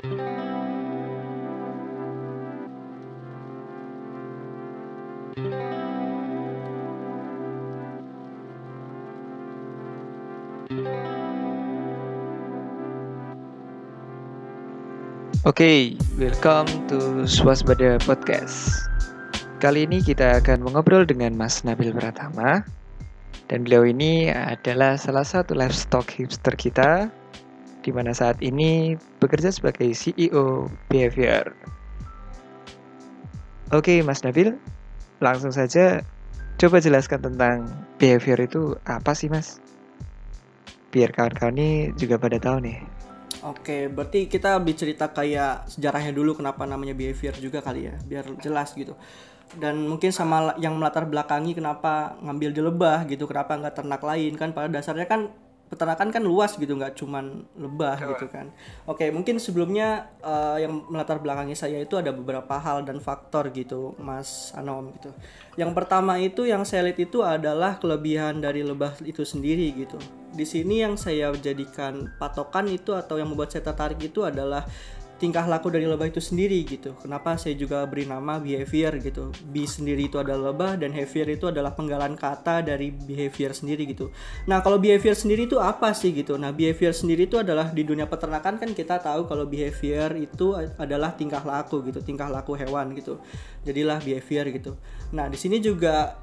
Oke, okay, welcome to Swasbada Podcast. Kali ini kita akan mengobrol dengan Mas Nabil Pratama. Dan beliau ini adalah salah satu livestock hipster kita, di mana saat ini bekerja sebagai CEO Behavior. Oke, Mas Nabil, langsung saja coba jelaskan tentang behavior itu apa sih, Mas? Biar kawan-kawan ini juga pada tahu nih. Oke, berarti kita bicerita kayak sejarahnya dulu kenapa namanya behavior juga kali ya, biar jelas gitu. Dan mungkin sama yang melatar belakangi kenapa ngambil di lebah gitu, kenapa nggak ternak lain kan pada dasarnya kan peternakan kan luas gitu nggak cuman lebah Betul. gitu kan. Oke mungkin sebelumnya uh, yang melatar belakangi saya itu ada beberapa hal dan faktor gitu mas Anom gitu. Yang pertama itu yang saya lihat itu adalah kelebihan dari lebah itu sendiri gitu. Di sini yang saya jadikan patokan itu atau yang membuat saya tertarik itu adalah tingkah laku dari lebah itu sendiri gitu. Kenapa saya juga beri nama behavior gitu. Be sendiri itu adalah lebah dan behavior itu adalah penggalan kata dari behavior sendiri gitu. Nah, kalau behavior sendiri itu apa sih gitu? Nah, behavior sendiri itu adalah di dunia peternakan kan kita tahu kalau behavior itu adalah tingkah laku gitu, tingkah laku hewan gitu. Jadilah behavior gitu. Nah, di sini juga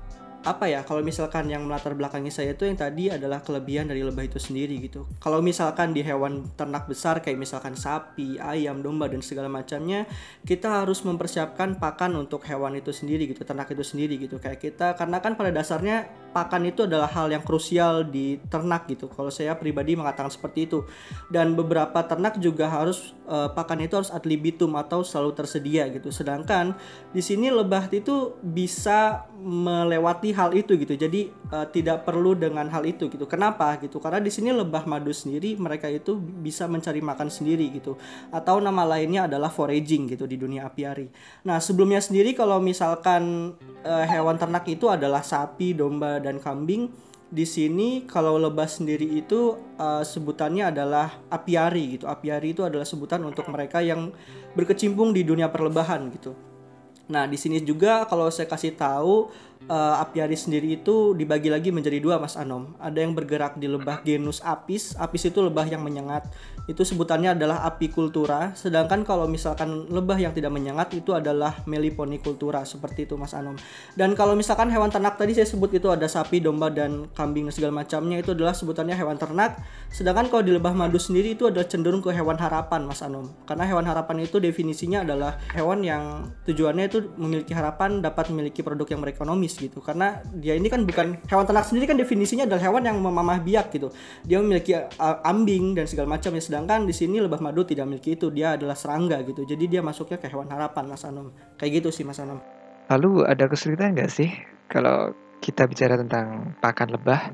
apa ya kalau misalkan yang melatar belakangi saya itu yang tadi adalah kelebihan dari lebah itu sendiri gitu. Kalau misalkan di hewan ternak besar kayak misalkan sapi ayam domba dan segala macamnya kita harus mempersiapkan pakan untuk hewan itu sendiri gitu ternak itu sendiri gitu. Kayak kita karena kan pada dasarnya pakan itu adalah hal yang krusial di ternak gitu kalau saya pribadi mengatakan seperti itu dan beberapa ternak juga harus uh, pakan itu harus ad libitum atau selalu tersedia gitu sedangkan di sini lebah itu bisa melewati hal itu gitu. Jadi uh, tidak perlu dengan hal itu gitu. Kenapa gitu? Karena di sini lebah madu sendiri mereka itu bisa mencari makan sendiri gitu. Atau nama lainnya adalah foraging gitu di dunia apiari. Nah, sebelumnya sendiri kalau misalkan uh, hewan ternak itu adalah sapi, domba dan kambing, di sini kalau lebah sendiri itu uh, sebutannya adalah apiari gitu. Apiari itu adalah sebutan untuk mereka yang berkecimpung di dunia perlebahan gitu. Nah, di sini juga kalau saya kasih tahu uh, apiari sendiri itu dibagi lagi menjadi dua Mas Anom. Ada yang bergerak di lebah genus apis. Apis itu lebah yang menyengat. Itu sebutannya adalah apikultura. Sedangkan kalau misalkan lebah yang tidak menyengat itu adalah meliponikultura seperti itu Mas Anom. Dan kalau misalkan hewan ternak tadi saya sebut itu ada sapi, domba dan kambing segala macamnya itu adalah sebutannya hewan ternak. Sedangkan kalau di lebah madu sendiri itu adalah cenderung ke hewan harapan Mas Anom. Karena hewan harapan itu definisinya adalah hewan yang tujuannya itu memiliki harapan dapat memiliki produk yang berekonomis gitu. Karena dia ini kan bukan hewan ternak sendiri kan definisinya adalah hewan yang memamah biak gitu. Dia memiliki uh, ambing dan segala macam ya. Sedangkan di sini lebah madu tidak memiliki itu. Dia adalah serangga gitu. Jadi dia masuknya ke hewan harapan Mas Anom. Kayak gitu sih Mas Anom. Lalu ada kesulitan nggak sih kalau kita bicara tentang pakan lebah?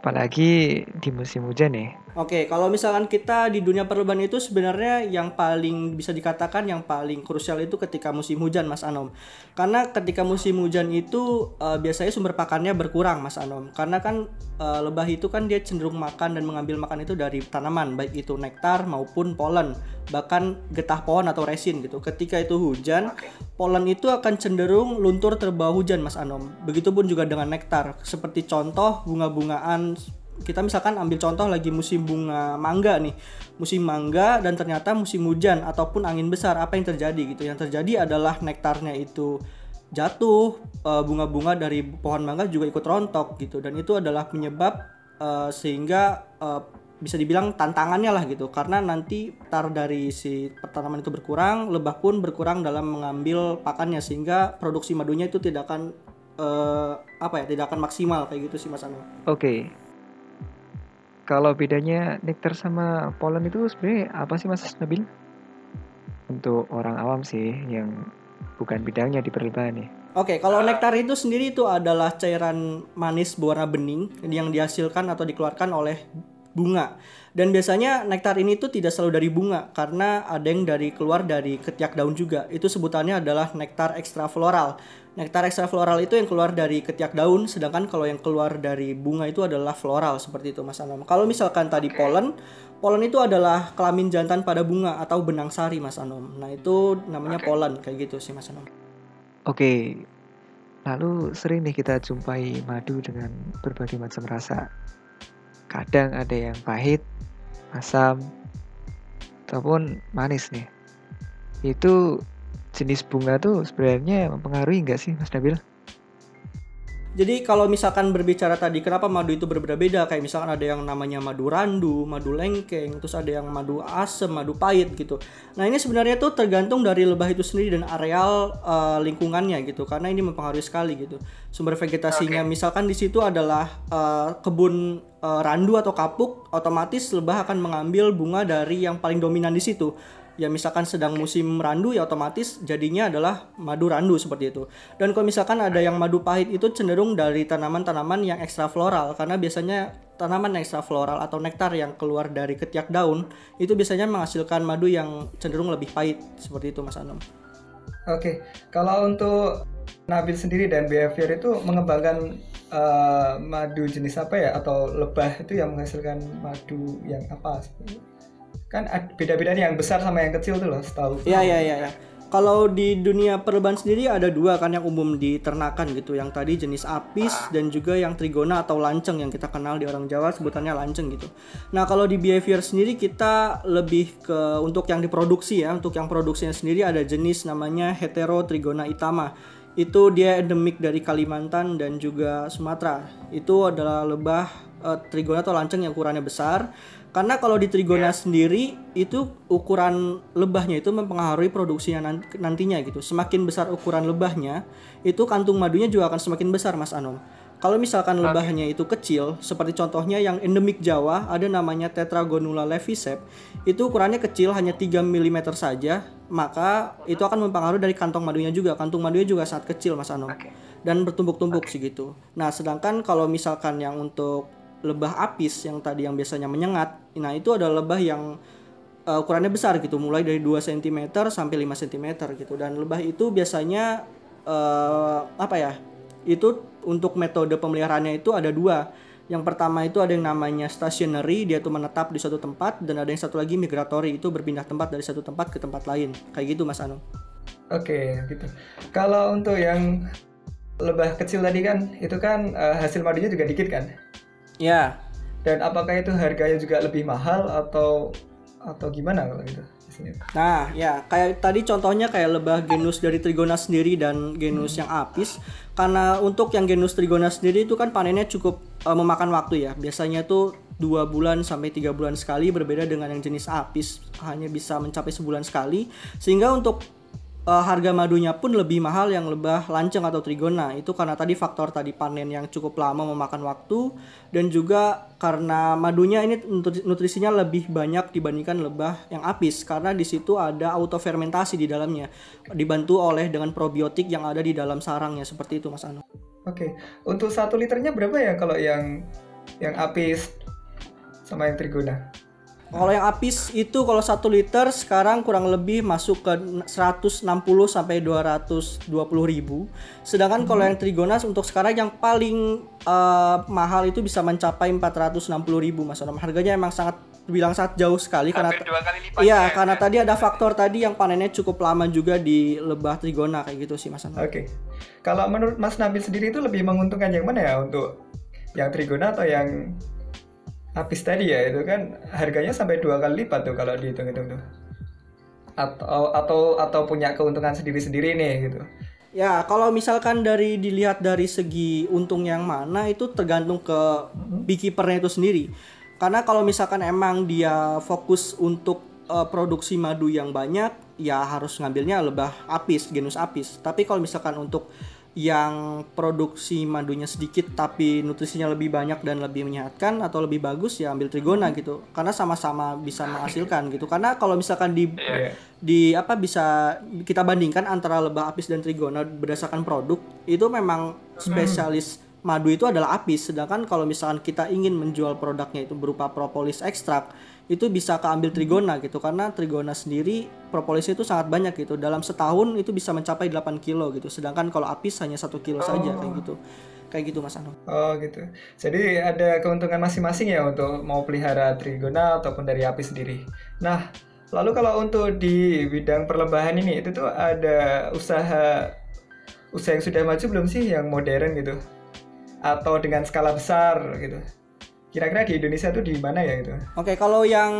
Apalagi di musim hujan nih Oke, kalau misalkan kita di dunia perlombaan itu sebenarnya yang paling bisa dikatakan yang paling krusial itu ketika musim hujan, Mas Anom. Karena ketika musim hujan itu uh, biasanya sumber pakannya berkurang, Mas Anom. Karena kan uh, lebah itu kan dia cenderung makan dan mengambil makan itu dari tanaman, baik itu nektar maupun polen, bahkan getah pohon atau resin gitu. Ketika itu hujan, polen itu akan cenderung luntur terbawa hujan, Mas Anom. Begitupun juga dengan nektar. Seperti contoh bunga-bungaan kita misalkan ambil contoh lagi musim bunga mangga nih. Musim mangga dan ternyata musim hujan ataupun angin besar apa yang terjadi gitu? Yang terjadi adalah nektarnya itu jatuh eh, bunga-bunga dari pohon mangga juga ikut rontok gitu. Dan itu adalah penyebab uh, sehingga uh, bisa dibilang tantangannya lah gitu. Karena nanti tar dari si tanaman itu berkurang lebah pun berkurang dalam mengambil pakannya sehingga produksi madunya itu tidak akan uh, apa ya tidak akan maksimal kayak gitu sih mas Anu. Oke. okay kalau bedanya nektar sama polen itu sebenarnya apa sih Mas Nabil? Untuk orang awam sih yang bukan bidangnya di perlebahan nih. Oke, okay, kalau nektar itu sendiri itu adalah cairan manis berwarna bening yang dihasilkan atau dikeluarkan oleh bunga. Dan biasanya nektar ini tuh tidak selalu dari bunga karena ada yang dari keluar dari ketiak daun juga. Itu sebutannya adalah nektar ekstra floral. Nektar ekstra floral itu yang keluar dari ketiak daun, sedangkan kalau yang keluar dari bunga itu adalah floral seperti itu Mas Anom. Kalau misalkan tadi polen, polen itu adalah kelamin jantan pada bunga atau benang sari Mas Anom. Nah, itu namanya Oke. polen kayak gitu sih Mas Anom. Oke, lalu sering nih kita jumpai madu dengan berbagai macam rasa. Kadang ada yang pahit, asam, ataupun manis nih. Itu jenis bunga tuh sebenarnya mempengaruhi nggak sih Mas Nabil? Jadi kalau misalkan berbicara tadi kenapa madu itu berbeda-beda kayak misalkan ada yang namanya madu randu, madu lengkeng, terus ada yang madu asem, madu pahit gitu. Nah ini sebenarnya tuh tergantung dari lebah itu sendiri dan areal eh, lingkungannya gitu karena ini mempengaruhi sekali gitu. Sumber vegetasinya misalkan di situ adalah eh, kebun eh, randu atau kapuk, otomatis lebah akan mengambil bunga dari yang paling dominan di situ ya misalkan sedang musim randu ya otomatis jadinya adalah madu randu seperti itu. Dan kalau misalkan ada yang madu pahit itu cenderung dari tanaman-tanaman yang ekstra floral karena biasanya tanaman ekstra floral atau nektar yang keluar dari ketiak daun itu biasanya menghasilkan madu yang cenderung lebih pahit seperti itu Mas Anom. Oke, kalau untuk Nabil sendiri dan behavior itu mengembangkan eh, madu jenis apa ya atau lebah itu yang menghasilkan madu yang apa? Kan beda-beda nih yang besar sama yang kecil tuh loh, setahu. Iya iya iya. Ya. Kalau di dunia perlebahan sendiri ada dua kan yang umum diternakan gitu. Yang tadi jenis apis dan juga yang trigona atau lanceng yang kita kenal di orang Jawa sebutannya lanceng gitu. Nah kalau di behavior sendiri kita lebih ke untuk yang diproduksi ya. Untuk yang produksinya sendiri ada jenis namanya hetero trigona itama. Itu dia endemik dari Kalimantan dan juga Sumatera. Itu adalah lebah eh, trigona atau lanceng yang ukurannya besar. Karena kalau di trigona sendiri itu ukuran lebahnya itu mempengaruhi produksinya nan- nantinya gitu. Semakin besar ukuran lebahnya, itu kantung madunya juga akan semakin besar Mas Anom. Kalau misalkan lebahnya itu kecil, seperti contohnya yang endemik Jawa ada namanya Tetragonula levisep, itu ukurannya kecil hanya 3 mm saja, maka itu akan mempengaruhi dari kantong madunya juga. Kantung madunya juga sangat kecil Mas Anom. Dan bertumbuk-tumbuk sih gitu. Nah, sedangkan kalau misalkan yang untuk lebah apis yang tadi yang biasanya menyengat, nah itu adalah lebah yang uh, ukurannya besar gitu, mulai dari 2 cm sampai 5 cm gitu. Dan lebah itu biasanya uh, apa ya? Itu untuk metode pemeliharaannya itu ada dua. Yang pertama itu ada yang namanya stationary, dia tuh menetap di suatu tempat dan ada yang satu lagi migratory, itu berpindah tempat dari satu tempat ke tempat lain. Kayak gitu Mas Anu. Oke, gitu. Kalau untuk yang lebah kecil tadi kan, itu kan eh, hasil madunya juga dikit kan? Ya, Dan apakah itu harganya juga lebih mahal atau atau gimana kalau gitu? Nah, ya kayak tadi contohnya kayak lebah genus dari Trigona sendiri dan genus yang apis. Karena untuk yang genus Trigona sendiri itu kan panennya cukup eh, memakan waktu ya. Biasanya tuh dua bulan sampai tiga bulan sekali berbeda dengan yang jenis apis hanya bisa mencapai sebulan sekali. Sehingga untuk eh, harga madunya pun lebih mahal yang lebah lanceng atau trigona itu karena tadi faktor tadi panen yang cukup lama memakan waktu dan juga karena madunya ini nutri- nutrisinya lebih banyak dibandingkan lebah yang apis karena di situ ada autofermentasi di dalamnya dibantu oleh dengan probiotik yang ada di dalam sarangnya seperti itu Mas Anu. Oke, untuk satu liternya berapa ya kalau yang yang apis sama yang trigona? Kalau yang apis itu kalau satu liter sekarang kurang lebih masuk ke 160 sampai 220 ribu. Sedangkan kalau yang trigonas untuk sekarang yang paling eh, mahal itu bisa mencapai 460 ribu mas Anam. Harganya emang sangat bilang sangat jauh sekali karena Hampir dua kali lipat Iya, ya, karena ya. tadi ada faktor tadi yang panennya cukup lama juga di lebah trigona kayak gitu sih mas Anam. Oke. Kalau menurut Mas Nabil sendiri itu lebih menguntungkan yang mana ya untuk yang trigona atau yang apis tadi ya? Itu kan harganya sampai dua kali lipat tuh kalau dihitung-hitung tuh. Atau atau atau punya keuntungan sendiri-sendiri nih gitu. Ya, kalau misalkan dari dilihat dari segi untung yang mana itu tergantung ke beekeepernya itu sendiri. Karena kalau misalkan emang dia fokus untuk eh, produksi madu yang banyak, ya harus ngambilnya lebah apis, genus apis. Tapi kalau misalkan untuk yang produksi madunya sedikit tapi nutrisinya lebih banyak dan lebih menyehatkan atau lebih bagus ya ambil trigona gitu. Karena sama-sama bisa menghasilkan gitu. Karena kalau misalkan di Iya. di apa bisa kita bandingkan antara lebah apis dan trigona berdasarkan produk itu memang spesialis madu itu adalah apis sedangkan kalau misalkan kita ingin menjual produknya itu berupa propolis ekstrak itu bisa keambil trigona gitu karena trigona sendiri propolis itu sangat banyak gitu dalam setahun itu bisa mencapai 8 kilo gitu sedangkan kalau apis hanya satu kilo saja kayak gitu kayak gitu mas Anu Oh gitu. Jadi ada keuntungan masing-masing ya untuk mau pelihara trigona ataupun dari apis sendiri. Nah, lalu kalau untuk di bidang perlembahan ini itu tuh ada usaha usaha yang sudah maju belum sih yang modern gitu? Atau dengan skala besar gitu? Kira-kira di Indonesia tuh di mana ya gitu? Oke, kalau yang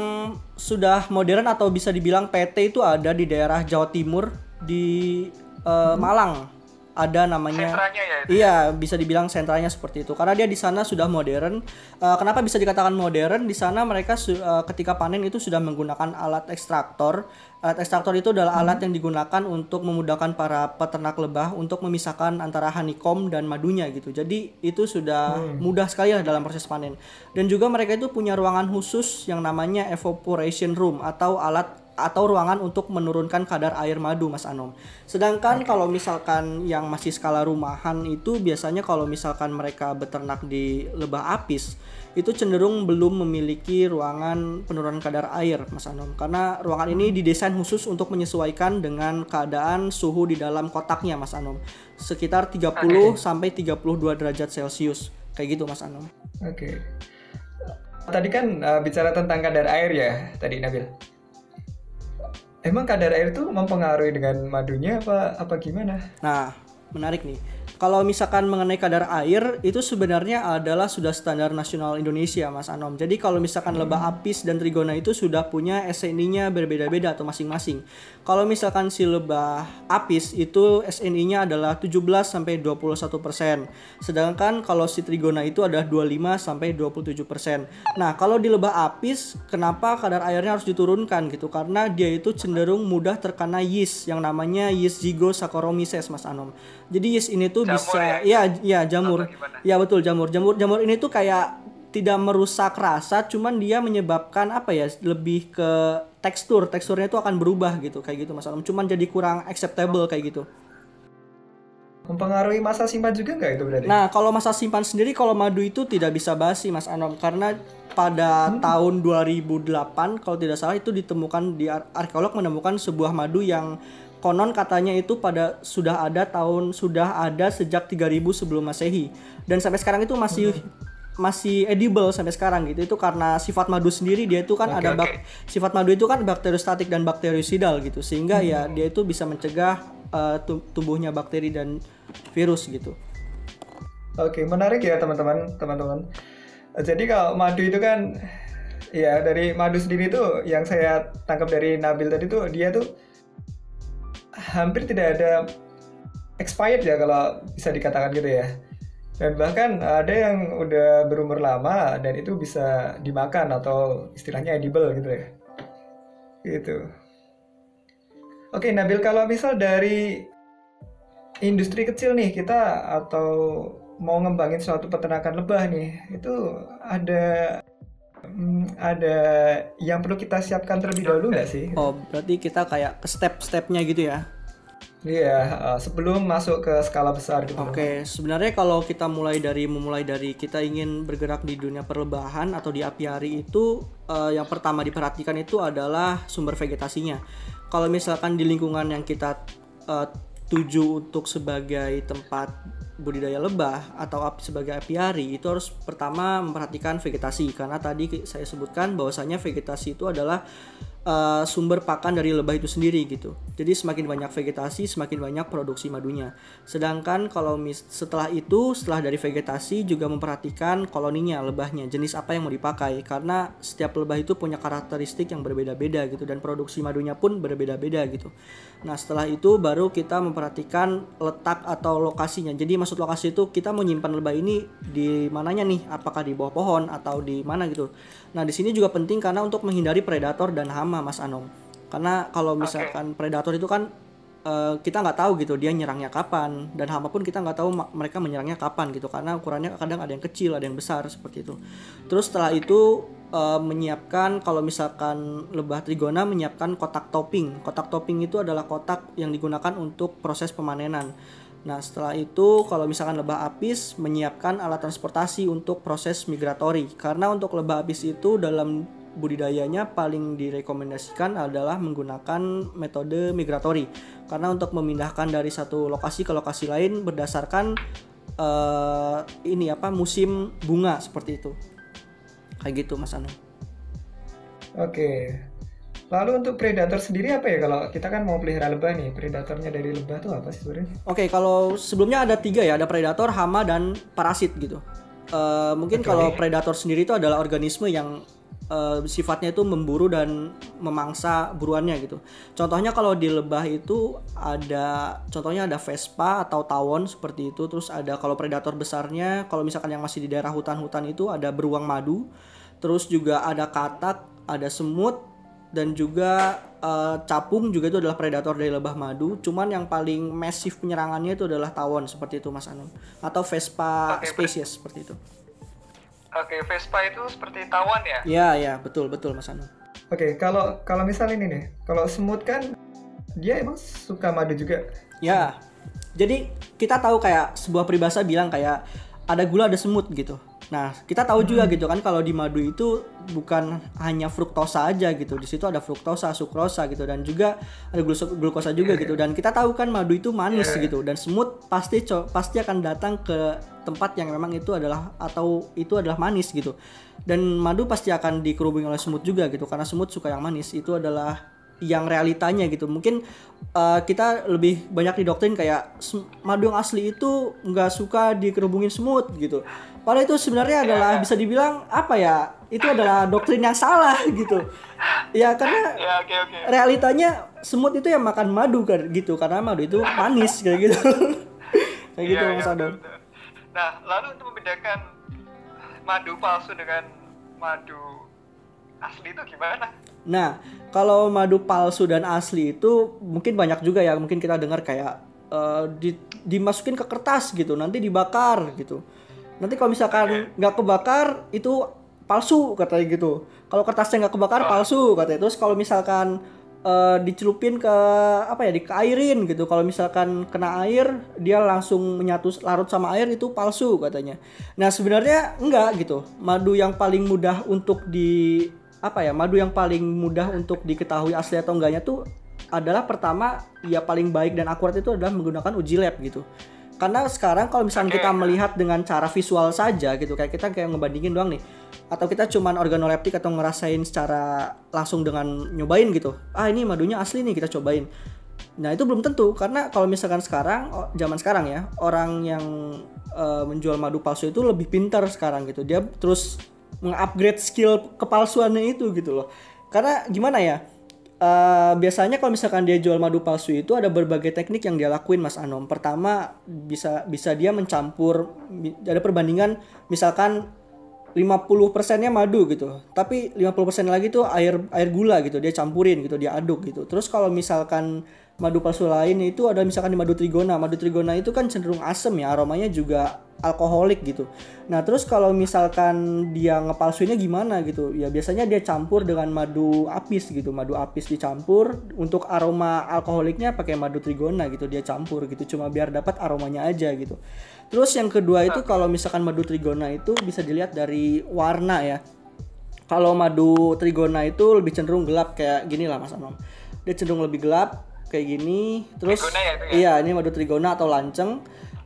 sudah modern atau bisa dibilang PT itu ada di daerah Jawa Timur di eh, Malang. Ada namanya Sentranya ya itu? Iya, bisa dibilang sentralnya seperti itu. Karena dia di sana sudah modern. Eh, kenapa bisa dikatakan modern? Di sana mereka su- eh, ketika panen itu sudah menggunakan alat ekstraktor. Alat ekstraktor itu adalah alat yang digunakan untuk memudahkan para peternak lebah untuk memisahkan antara honeycomb dan madunya gitu. Jadi itu sudah mudah sekali lah dalam proses panen. Dan juga mereka itu punya ruangan khusus yang namanya evaporation room atau alat atau ruangan untuk menurunkan kadar air madu Mas Anom. Sedangkan kalau misalkan yang masih skala rumahan itu biasanya kalau misalkan mereka beternak di lebah apis itu cenderung belum memiliki ruangan penurunan kadar air Mas Anom karena ruangan ini didesain khusus untuk menyesuaikan dengan keadaan suhu di dalam kotaknya Mas Anom. Sekitar 30 sampai 32 derajat Celcius. Kayak gitu Mas Anom. Oke. Tadi kan uh, bicara tentang kadar air ya, tadi Nabil. Emang kadar air itu mempengaruhi dengan madunya apa apa gimana? Nah, menarik nih. Kalau misalkan mengenai kadar air itu sebenarnya adalah sudah standar nasional Indonesia, Mas Anom. Jadi kalau misalkan lebah apis dan trigona itu sudah punya SNI-nya berbeda-beda atau masing-masing. Kalau misalkan si lebah apis itu SNI-nya adalah 17 sampai 21%. Sedangkan kalau si trigona itu ada 25 sampai 27%. Nah, kalau di lebah apis kenapa kadar airnya harus diturunkan gitu? Karena dia itu cenderung mudah terkena yeast yang namanya yeast Zygosaccharomyces, Mas Anom. Jadi yeast ini tuh Jamur bisa ya? ya ya jamur. Ya betul jamur. Jamur jamur ini tuh kayak tidak merusak rasa, cuman dia menyebabkan apa ya? Lebih ke tekstur. Teksturnya itu akan berubah gitu kayak gitu Mas Anom. Cuman jadi kurang acceptable kayak gitu. Mempengaruhi masa simpan juga nggak itu berarti? Nah, kalau masa simpan sendiri kalau madu itu tidak bisa basi Mas Anom karena pada tahun 2008 kalau tidak salah itu ditemukan di ar- arkeolog menemukan sebuah madu yang konon katanya itu pada sudah ada tahun sudah ada sejak 3000 sebelum Masehi dan sampai sekarang itu masih masih edible sampai sekarang gitu itu karena sifat madu sendiri dia itu kan Oke, ada oke. bak- sifat madu itu kan bakteriostatik dan bakteriosidal gitu sehingga ya dia itu bisa mencegah tum- tumbuhnya bakteri dan virus gitu. Oke, menarik ya teman-teman, teman-teman. Jadi kalau madu itu kan, ya dari madu sendiri tuh yang saya tangkap dari Nabil tadi tuh dia tuh hampir tidak ada expired ya kalau bisa dikatakan gitu ya. Dan bahkan ada yang udah berumur lama dan itu bisa dimakan atau istilahnya edible gitu ya. Gitu. Oke, Nabil kalau misal dari industri kecil nih kita atau mau ngembangin suatu peternakan lebah nih itu ada hmm, ada yang perlu kita siapkan terlebih dahulu nggak sih? Oh, berarti kita kayak ke step-stepnya gitu ya? Iya, uh, sebelum masuk ke skala besar gitu. Oke, sebenarnya kalau kita mulai dari memulai dari kita ingin bergerak di dunia perlebahan atau di apiari itu eh, yang pertama diperhatikan itu adalah sumber vegetasinya. Kalau misalkan di lingkungan yang kita eh, tuju untuk sebagai tempat budidaya lebah atau sebagai apiari itu harus pertama memperhatikan vegetasi. Karena tadi saya sebutkan bahwasanya vegetasi itu adalah uh, sumber pakan dari lebah itu sendiri gitu. Jadi semakin banyak vegetasi, semakin banyak produksi madunya. Sedangkan kalau mis- setelah itu, setelah dari vegetasi juga memperhatikan koloninya, lebahnya, jenis apa yang mau dipakai karena setiap lebah itu punya karakteristik yang berbeda-beda gitu dan produksi madunya pun berbeda-beda gitu. Nah, setelah itu baru kita memperhatikan letak atau lokasinya. Jadi maksud lokasi itu kita mau nyimpan lebah ini di mananya nih? Apakah di bawah pohon atau di mana gitu. Nah, di sini juga penting karena untuk menghindari predator dan hama, Mas Anom. Karena kalau misalkan predator itu kan eh, kita nggak tahu gitu dia nyerangnya kapan dan hama pun kita nggak tahu mereka menyerangnya kapan gitu karena ukurannya kadang ada yang kecil ada yang besar seperti itu. Terus setelah itu eh, menyiapkan kalau misalkan lebah trigona menyiapkan kotak topping. Kotak topping itu adalah kotak yang digunakan untuk proses pemanenan. Nah, setelah itu kalau misalkan lebah apis menyiapkan alat transportasi untuk proses migratori. Karena untuk lebah apis itu dalam budidayanya paling direkomendasikan adalah menggunakan metode migratori. Karena untuk memindahkan dari satu lokasi ke lokasi lain berdasarkan uh, ini apa musim bunga seperti itu. Kayak gitu Mas Anu. Oke. Lalu untuk predator sendiri apa ya kalau kita kan mau pelihara lebah nih, predatornya dari lebah tuh apa sih sebenarnya? Oke, kalau sebelumnya ada tiga ya, ada predator, hama dan parasit gitu. Uh, mungkin okay. kalau predator sendiri itu adalah organisme yang uh, sifatnya itu memburu dan memangsa buruannya gitu. Contohnya kalau di lebah itu ada contohnya ada Vespa atau tawon seperti itu. Terus ada kalau predator besarnya kalau misalkan yang masih di daerah hutan-hutan itu ada beruang madu. Terus juga ada katak, ada semut, dan juga uh, capung juga itu adalah predator dari lebah madu. Cuman yang paling masif penyerangannya itu adalah tawon seperti itu Mas Anun atau Vespa okay, species seperti itu. Oke, okay, Vespa itu seperti tawon ya? Iya, iya, betul betul Mas Anun. Oke, okay, kalau kalau misal ini nih, kalau semut kan dia emang suka madu juga. Ya. Jadi kita tahu kayak sebuah peribahasa bilang kayak ada gula ada semut gitu. Nah, kita tahu juga hmm. gitu kan kalau di madu itu bukan hanya fruktosa aja gitu. Di situ ada fruktosa, sukrosa gitu dan juga ada glukosa juga gitu. Dan kita tahu kan madu itu manis gitu dan semut pasti pasti akan datang ke tempat yang memang itu adalah atau itu adalah manis gitu. Dan madu pasti akan dikerubungi oleh semut juga gitu karena semut suka yang manis. Itu adalah yang realitanya gitu mungkin uh, kita lebih banyak didoktrin kayak madu yang asli itu nggak suka dikerubungin semut gitu Padahal itu sebenarnya adalah bisa dibilang apa ya? Itu adalah doktrin yang salah gitu. Ya karena ya, okay, okay. realitanya semut itu yang makan madu kan gitu karena madu itu manis kayak gitu. kayak gitu ya, Mas ya, Adon. Nah, lalu untuk membedakan madu palsu dengan madu asli itu gimana? Nah, kalau madu palsu dan asli itu mungkin banyak juga ya, mungkin kita dengar kayak uh, di, dimasukin ke kertas gitu, nanti dibakar gitu nanti kalau misalkan nggak kebakar itu palsu katanya gitu. Kalau kertasnya nggak kebakar palsu katanya. Terus kalau misalkan uh, dicelupin ke apa ya dikairin gitu. Kalau misalkan kena air dia langsung menyatu larut sama air itu palsu katanya. Nah sebenarnya enggak gitu. Madu yang paling mudah untuk di apa ya madu yang paling mudah untuk diketahui asli atau enggaknya tuh adalah pertama ya paling baik dan akurat itu adalah menggunakan uji lab gitu karena sekarang kalau misalnya kita melihat dengan cara visual saja gitu kayak kita kayak ngebandingin doang nih. Atau kita cuman organoleptik atau ngerasain secara langsung dengan nyobain gitu. Ah ini madunya asli nih kita cobain. Nah itu belum tentu. Karena kalau misalkan sekarang zaman sekarang ya orang yang uh, menjual madu palsu itu lebih pintar sekarang gitu. Dia terus mengupgrade skill kepalsuannya itu gitu loh. Karena gimana ya Uh, biasanya kalau misalkan dia jual madu palsu itu ada berbagai teknik yang dia lakuin Mas Anom. Pertama bisa bisa dia mencampur ada perbandingan misalkan 50 persennya madu gitu. Tapi 50 persen lagi tuh air air gula gitu. Dia campurin gitu, dia aduk gitu. Terus kalau misalkan madu palsu lain itu ada misalkan di madu trigona. Madu trigona itu kan cenderung asem ya, aromanya juga alkoholik gitu. Nah, terus kalau misalkan dia ngepalsuinnya gimana gitu? Ya biasanya dia campur dengan madu apis gitu. Madu apis dicampur untuk aroma alkoholiknya pakai madu trigona gitu. Dia campur gitu cuma biar dapat aromanya aja gitu. Terus yang kedua itu kalau misalkan madu trigona itu bisa dilihat dari warna ya. Kalau madu trigona itu lebih cenderung gelap kayak gini lah Mas Anom. Dia cenderung lebih gelap kayak gini. Terus ya, ya? iya ini madu trigona atau lanceng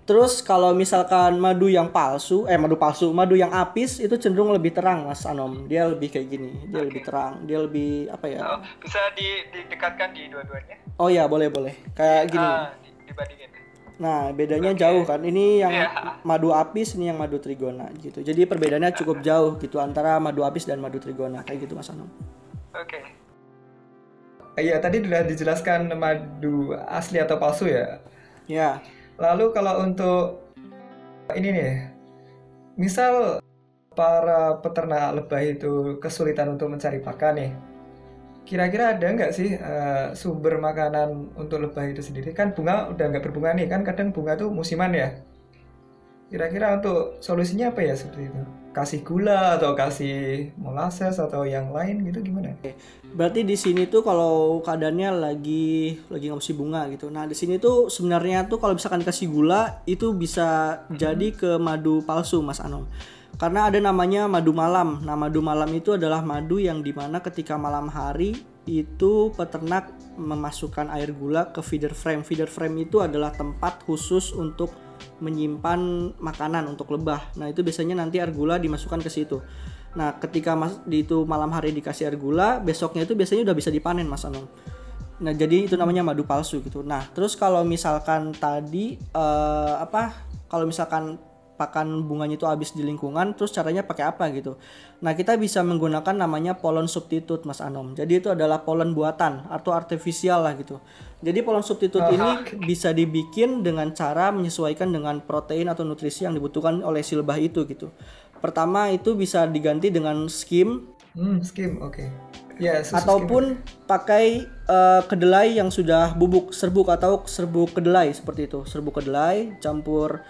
Terus kalau misalkan madu yang palsu, eh madu palsu, madu yang apis itu cenderung lebih terang Mas Anom. Dia lebih kayak gini, dia okay. lebih terang, dia lebih apa ya? Oh, bisa di, didekatkan di dua-duanya? Oh ya boleh boleh. Kayak gini. Uh, dibandingin. Nah bedanya okay. jauh kan. Ini yang yeah. madu apis, ini yang madu trigona gitu. Jadi perbedaannya cukup jauh gitu antara madu apis dan madu trigona kayak gitu Mas Anom. Oke. Okay. Iya tadi sudah dijelaskan madu asli atau palsu ya. Ya. Lalu kalau untuk ini nih, misal para peternak lebah itu kesulitan untuk mencari pakan nih, kira-kira ada nggak sih uh, sumber makanan untuk lebah itu sendiri? Kan bunga udah nggak berbunga nih, kan kadang bunga tuh musiman ya. Kira-kira untuk solusinya apa ya seperti itu? Kasih gula atau kasih molasses atau yang lain gitu gimana? Berarti di sini tuh kalau keadaannya lagi lagi ngasih bunga gitu. Nah di sini tuh sebenarnya tuh kalau misalkan kasih gula itu bisa jadi ke madu palsu Mas Anom. Karena ada namanya madu malam. Nah madu malam itu adalah madu yang di mana ketika malam hari itu peternak memasukkan air gula ke feeder frame. Feeder frame itu adalah tempat khusus untuk menyimpan makanan untuk lebah. Nah, itu biasanya nanti air gula dimasukkan ke situ. Nah, ketika mas di itu malam hari dikasih air gula, besoknya itu biasanya udah bisa dipanen, Mas Anong. Nah, jadi itu namanya madu palsu gitu. Nah, terus kalau misalkan tadi uh, apa? Kalau misalkan pakan bunganya itu habis di lingkungan terus caranya pakai apa gitu. Nah kita bisa menggunakan namanya pollen substitute mas Anom. Jadi itu adalah pollen buatan atau artifisial lah gitu. Jadi pollen substitute ini bisa dibikin dengan cara menyesuaikan dengan protein atau nutrisi yang dibutuhkan oleh si lebah itu gitu. Pertama itu bisa diganti dengan skim. Hmm, skim oke. Okay. Ya, ataupun skim. pakai uh, kedelai yang sudah bubuk serbuk atau serbuk kedelai seperti itu. Serbuk kedelai campur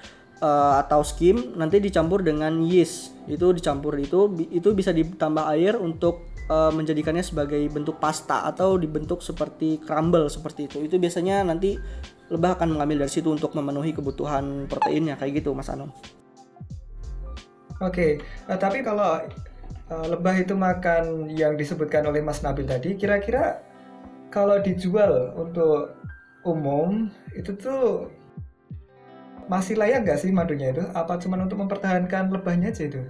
uh, atau skim nanti dicampur dengan yeast itu dicampur itu itu bisa ditambah air untuk uh, menjadikannya sebagai bentuk pasta atau dibentuk seperti crumble seperti itu itu biasanya nanti lebah akan mengambil dari situ untuk memenuhi kebutuhan proteinnya kayak gitu mas Anom. Oke, okay. uh, tapi kalau uh, lebah itu makan yang disebutkan oleh Mas Nabil tadi, kira-kira kalau dijual untuk umum itu tuh masih layak nggak sih madunya itu? Apa cuma untuk mempertahankan lebahnya aja itu?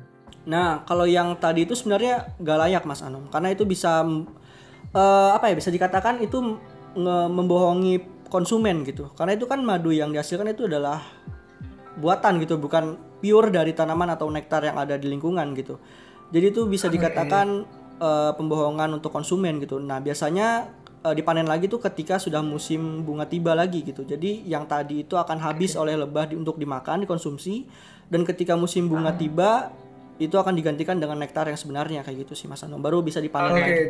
Nah, kalau yang tadi itu sebenarnya nggak layak Mas Anum, karena itu bisa uh, apa ya bisa dikatakan itu membohongi konsumen gitu. Karena itu kan madu yang dihasilkan itu adalah buatan gitu, bukan pure dari tanaman atau nektar yang ada di lingkungan gitu. Jadi itu bisa dikatakan uh, pembohongan untuk konsumen gitu. Nah, biasanya uh, dipanen lagi tuh ketika sudah musim bunga tiba lagi gitu. Jadi yang tadi itu akan habis oleh lebah di, untuk dimakan, dikonsumsi dan ketika musim bunga ah. tiba itu akan digantikan dengan nektar yang sebenarnya kayak gitu sih Mas Anom. Baru bisa dipanen okay. lagi.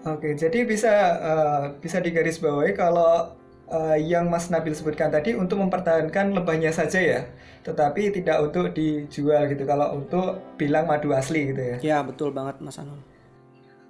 Oke, jadi bisa uh, bisa digarisbawahi kalau uh, yang Mas Nabil sebutkan tadi untuk mempertahankan lebahnya saja ya, tetapi tidak untuk dijual gitu. Kalau untuk bilang madu asli gitu ya. Ya betul banget Mas Anom.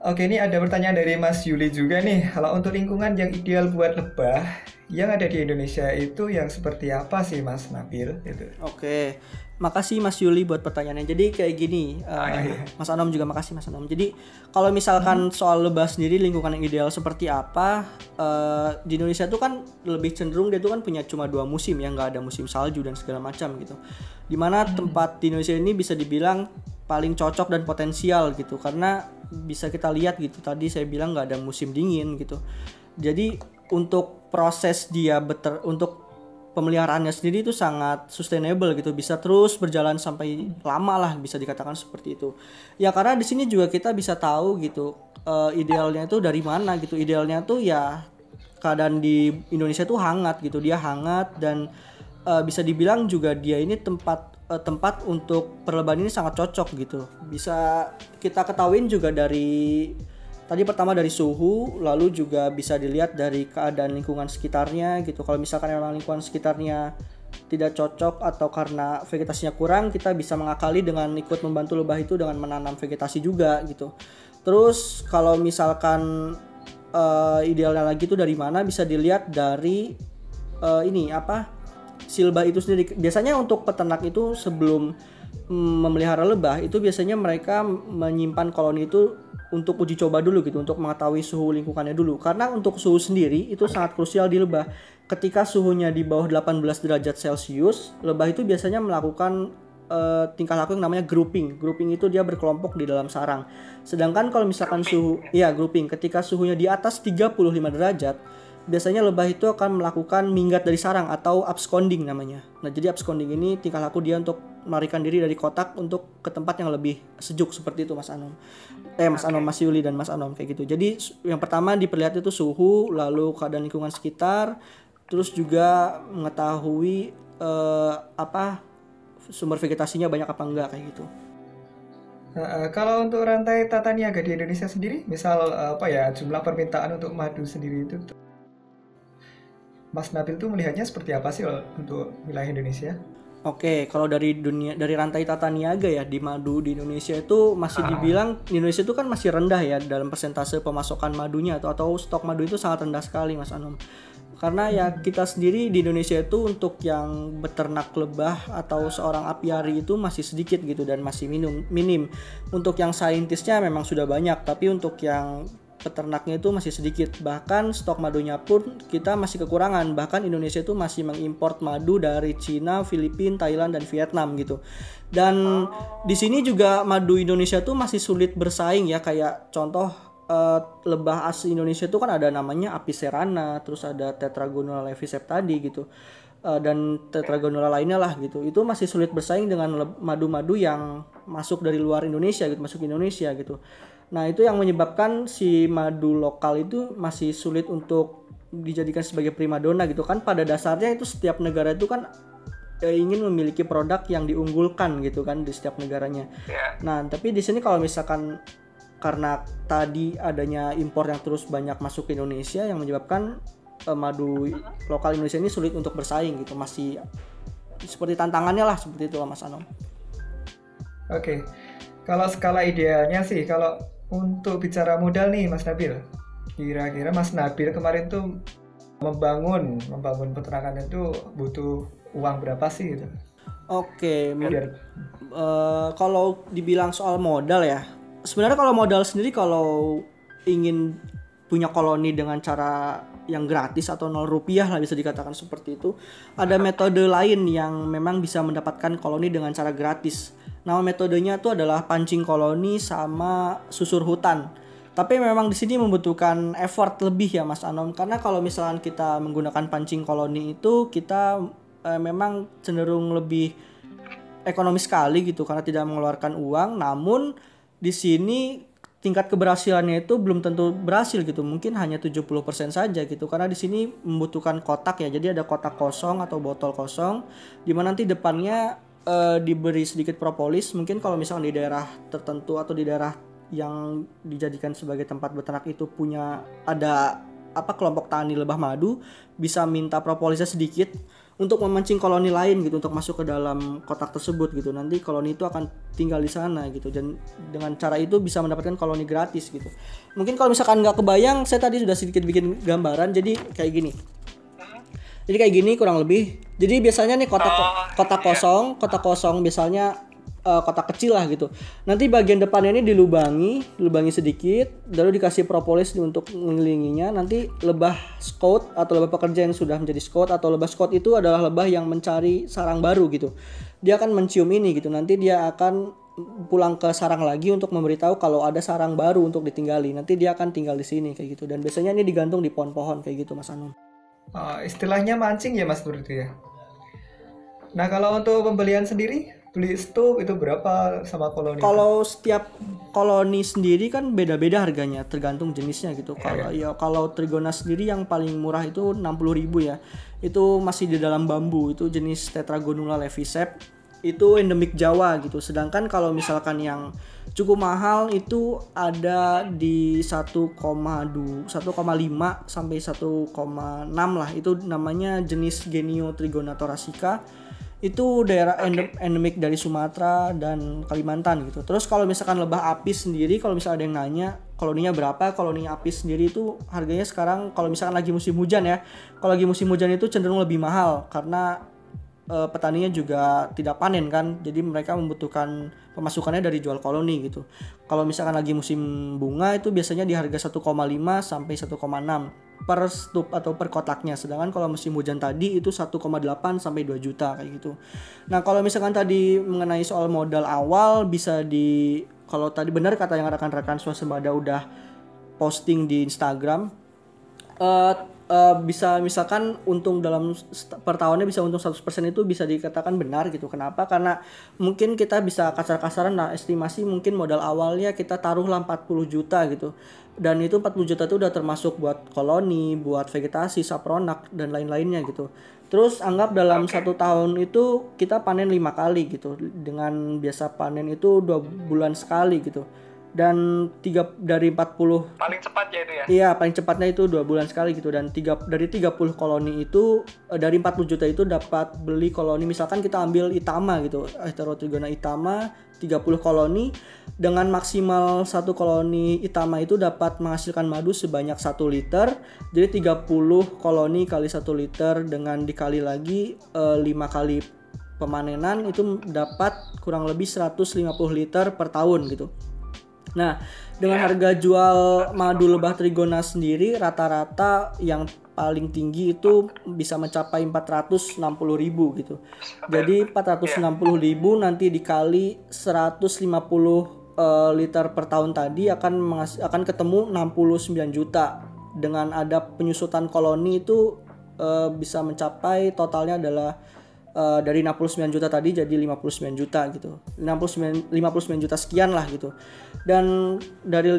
Oke, ini ada pertanyaan dari Mas Yuli juga nih. Kalau untuk lingkungan yang ideal buat lebah yang ada di Indonesia itu yang seperti apa sih Mas Nabil? Itu. Oke, makasih Mas Yuli buat pertanyaannya. Jadi kayak gini, uh, Mas Anom juga makasih Mas Anom. Jadi kalau misalkan hmm. soal lebah sendiri lingkungan yang ideal seperti apa? Uh, di Indonesia itu kan lebih cenderung dia tuh kan punya cuma dua musim ya, nggak ada musim salju dan segala macam gitu. Di mana hmm. tempat di Indonesia ini bisa dibilang paling cocok dan potensial gitu. Karena bisa kita lihat gitu tadi saya bilang nggak ada musim dingin gitu. Jadi untuk proses dia beter untuk pemeliharaannya sendiri itu sangat sustainable gitu. Bisa terus berjalan sampai lama lah bisa dikatakan seperti itu. Ya karena di sini juga kita bisa tahu gitu uh, idealnya itu dari mana gitu. Idealnya tuh ya keadaan di Indonesia tuh hangat gitu. Dia hangat dan uh, bisa dibilang juga dia ini tempat uh, tempat untuk perlebahan ini sangat cocok gitu. Bisa kita ketahuin juga dari tadi pertama dari suhu, lalu juga bisa dilihat dari keadaan lingkungan sekitarnya gitu. Kalau misalkan memang lingkungan sekitarnya tidak cocok atau karena vegetasinya kurang, kita bisa mengakali dengan ikut membantu lebah itu dengan menanam vegetasi juga gitu. Terus kalau misalkan uh, idealnya lagi itu dari mana bisa dilihat dari uh, ini apa silba itu sendiri. Biasanya untuk peternak itu sebelum mm, memelihara lebah itu biasanya mereka menyimpan koloni itu untuk uji coba dulu gitu untuk mengetahui suhu lingkungannya dulu. Karena untuk suhu sendiri itu sangat krusial di lebah. Ketika suhunya di bawah 18 derajat celcius lebah itu biasanya melakukan uh, tingkah laku yang namanya grouping. Grouping itu dia berkelompok di dalam sarang. Sedangkan kalau misalkan suhu ya grouping. Ketika suhunya di atas 35 derajat biasanya lebah itu akan melakukan minggat dari sarang atau absconding namanya. Nah, jadi absconding ini tingkah laku dia untuk melarikan diri dari kotak untuk ke tempat yang lebih sejuk seperti itu Mas Anom. Eh Mas Anom, Mas Yuli dan Mas Anom kayak gitu. Jadi yang pertama diperlihat itu suhu, lalu keadaan lingkungan sekitar, terus juga mengetahui eh, apa sumber vegetasinya banyak apa enggak kayak gitu. Uh, kalau untuk rantai tata niaga di Indonesia sendiri, misal uh, apa ya jumlah permintaan untuk madu sendiri itu Mas Nabil tuh melihatnya seperti apa sih untuk wilayah Indonesia? Oke, kalau dari dunia dari rantai tata niaga ya di madu di Indonesia itu masih dibilang di Indonesia itu kan masih rendah ya dalam persentase pemasokan madunya atau atau stok madu itu sangat rendah sekali Mas Anom. Karena ya kita sendiri di Indonesia itu untuk yang beternak lebah atau seorang apiari itu masih sedikit gitu dan masih minum minim. Untuk yang saintisnya memang sudah banyak, tapi untuk yang peternaknya itu masih sedikit. Bahkan stok madunya pun kita masih kekurangan. Bahkan Indonesia itu masih mengimpor madu dari Cina, Filipina, Thailand dan Vietnam gitu. Dan di sini juga madu Indonesia tuh masih sulit bersaing ya kayak contoh eh, lebah asli Indonesia itu kan ada namanya Apicerana, terus ada Tetragonula levisep tadi gitu. Eh, dan Tetragonula lainnya lah gitu. Itu masih sulit bersaing dengan madu-madu yang masuk dari luar Indonesia gitu, masuk Indonesia gitu. Nah, itu yang menyebabkan si madu lokal itu masih sulit untuk dijadikan sebagai primadona gitu kan. Pada dasarnya itu setiap negara itu kan eh, ingin memiliki produk yang diunggulkan gitu kan di setiap negaranya. Nah, tapi di sini kalau misalkan karena tadi adanya impor yang terus banyak masuk ke Indonesia yang menyebabkan eh, madu lokal Indonesia ini sulit untuk bersaing gitu. Masih seperti tantangannya lah seperti itu lah Mas Anom. Oke, kalau skala idealnya sih, kalau untuk bicara modal nih Mas Nabil, kira-kira Mas Nabil kemarin tuh membangun membangun peternakan itu butuh uang berapa sih gitu? Oke, men- Biar Eh, kalau dibilang soal modal ya, sebenarnya kalau modal sendiri kalau ingin punya koloni dengan cara yang gratis atau nol rupiah lah bisa dikatakan seperti itu, ada metode lain yang memang bisa mendapatkan koloni dengan cara gratis. Nama metodenya itu adalah pancing koloni sama susur hutan. Tapi memang di sini membutuhkan effort lebih ya Mas Anom karena kalau misalkan kita menggunakan pancing koloni itu kita eh, memang cenderung lebih ekonomis sekali gitu karena tidak mengeluarkan uang namun di sini tingkat keberhasilannya itu belum tentu berhasil gitu. Mungkin hanya 70% saja gitu. Karena di sini membutuhkan kotak ya. Jadi ada kotak kosong atau botol kosong di mana nanti depannya eh, diberi sedikit propolis. Mungkin kalau misalkan di daerah tertentu atau di daerah yang dijadikan sebagai tempat beternak itu punya ada apa kelompok tani lebah madu bisa minta propolisnya sedikit untuk memancing koloni lain gitu untuk masuk ke dalam kotak tersebut gitu. Nanti koloni itu akan tinggal di sana gitu. Dan dengan cara itu bisa mendapatkan koloni gratis gitu. Mungkin kalau misalkan nggak kebayang saya tadi sudah sedikit bikin gambaran jadi kayak gini. Jadi kayak gini kurang lebih. Jadi biasanya nih kotak kotak kosong kotak kosong biasanya eh, kotak kecil lah gitu. Nanti bagian depannya ini dilubangi lubangi sedikit lalu dikasih propolis untuk mengelilinginya. Nanti lebah scout atau lebah pekerja yang sudah menjadi scout atau lebah scout itu adalah lebah yang mencari sarang baru gitu. Dia akan mencium ini gitu. Nanti dia akan pulang ke sarang lagi untuk memberitahu kalau ada sarang baru untuk ditinggali. Nanti dia akan tinggal di sini kayak gitu. Dan biasanya ini digantung di pohon-pohon kayak gitu mas Anum uh, istilahnya mancing ya Mas berarti ya. Nah kalau untuk pembelian sendiri, beli stok itu berapa sama koloni? Kalau setiap koloni sendiri kan beda-beda harganya, tergantung jenisnya gitu. Kalau ya kalau Trigona sendiri yang paling murah itu 60.000 ya. Itu masih di dalam bambu, itu jenis Tetragonula levisep. Itu endemik Jawa gitu. Sedangkan kalau misalkan yang cukup mahal itu ada di 1,2 1,5 sampai 1,6 lah. Itu namanya jenis Genio Trigona thoracea itu daerah endem- endemik dari Sumatera dan Kalimantan gitu. Terus kalau misalkan lebah apis sendiri, kalau misalnya ada yang nanya koloninya berapa, koloni apis sendiri itu harganya sekarang kalau misalkan lagi musim hujan ya, kalau lagi musim hujan itu cenderung lebih mahal karena eh, petaninya juga tidak panen kan, jadi mereka membutuhkan pemasukannya dari jual koloni gitu. Kalau misalkan lagi musim bunga itu biasanya di harga 1,5 sampai 1,6 per stup atau per kotaknya. Sedangkan kalau musim hujan tadi itu 1,8 sampai 2 juta kayak gitu. Nah, kalau misalkan tadi mengenai soal modal awal bisa di kalau tadi benar kata yang rekan-rekan swasembada udah posting di Instagram eh eh, bisa misalkan untung dalam per tahunnya bisa untung 100% itu bisa dikatakan benar gitu. Kenapa? Karena mungkin kita bisa kasar-kasaran nah estimasi mungkin modal awalnya kita taruhlah 40 juta gitu. Dan itu 40 juta itu udah termasuk buat koloni, buat vegetasi, sapronak dan lain-lainnya gitu. Terus anggap dalam satu tahun itu kita panen lima kali gitu. Dengan biasa panen itu dua bulan sekali gitu dan tiga dari 40 paling cepat ya itu ya? Iya paling cepatnya itu dua bulan sekali gitu. Dan tiga dari 30 koloni itu eh, dari 40 juta itu dapat beli koloni. Misalkan kita ambil Itama gitu Heterotrigona Itama 30 koloni. Dengan maksimal satu koloni Itama itu dapat menghasilkan madu sebanyak 1 liter. Jadi 30 koloni kali satu liter dengan dikali lagi eh, 5 kali pemanenan itu dapat kurang lebih 150 liter per tahun gitu Nah, dengan harga jual madu lebah trigona sendiri rata-rata yang paling tinggi itu bisa mencapai 460.000 gitu. Jadi 460.000 nanti dikali 150 eh, liter per tahun tadi akan mengas- akan ketemu 69 juta. Dengan ada penyusutan koloni itu eh, bisa mencapai totalnya adalah eh, dari 69 juta tadi jadi 59 juta gitu. 59 59 juta sekian lah gitu. Dan dari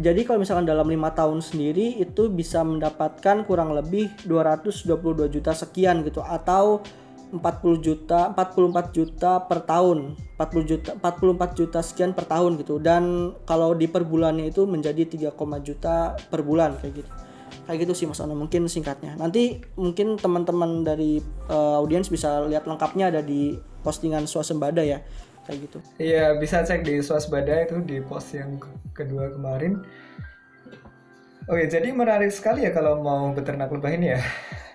jadi kalau misalkan dalam lima tahun sendiri itu bisa mendapatkan kurang lebih 222 juta sekian gitu atau 40 juta 44 juta per tahun 40 juta 44 juta sekian per tahun gitu dan kalau di per bulannya itu menjadi 3, juta per bulan kayak gitu kayak gitu sih Mas Ono mungkin singkatnya nanti mungkin teman-teman dari eh, audiens bisa lihat lengkapnya ada di postingan swasembada ya kayak gitu Iya, bisa cek di swasembada itu di post yang ke- kedua kemarin. Oke, jadi menarik sekali ya kalau mau beternak lebah ini ya.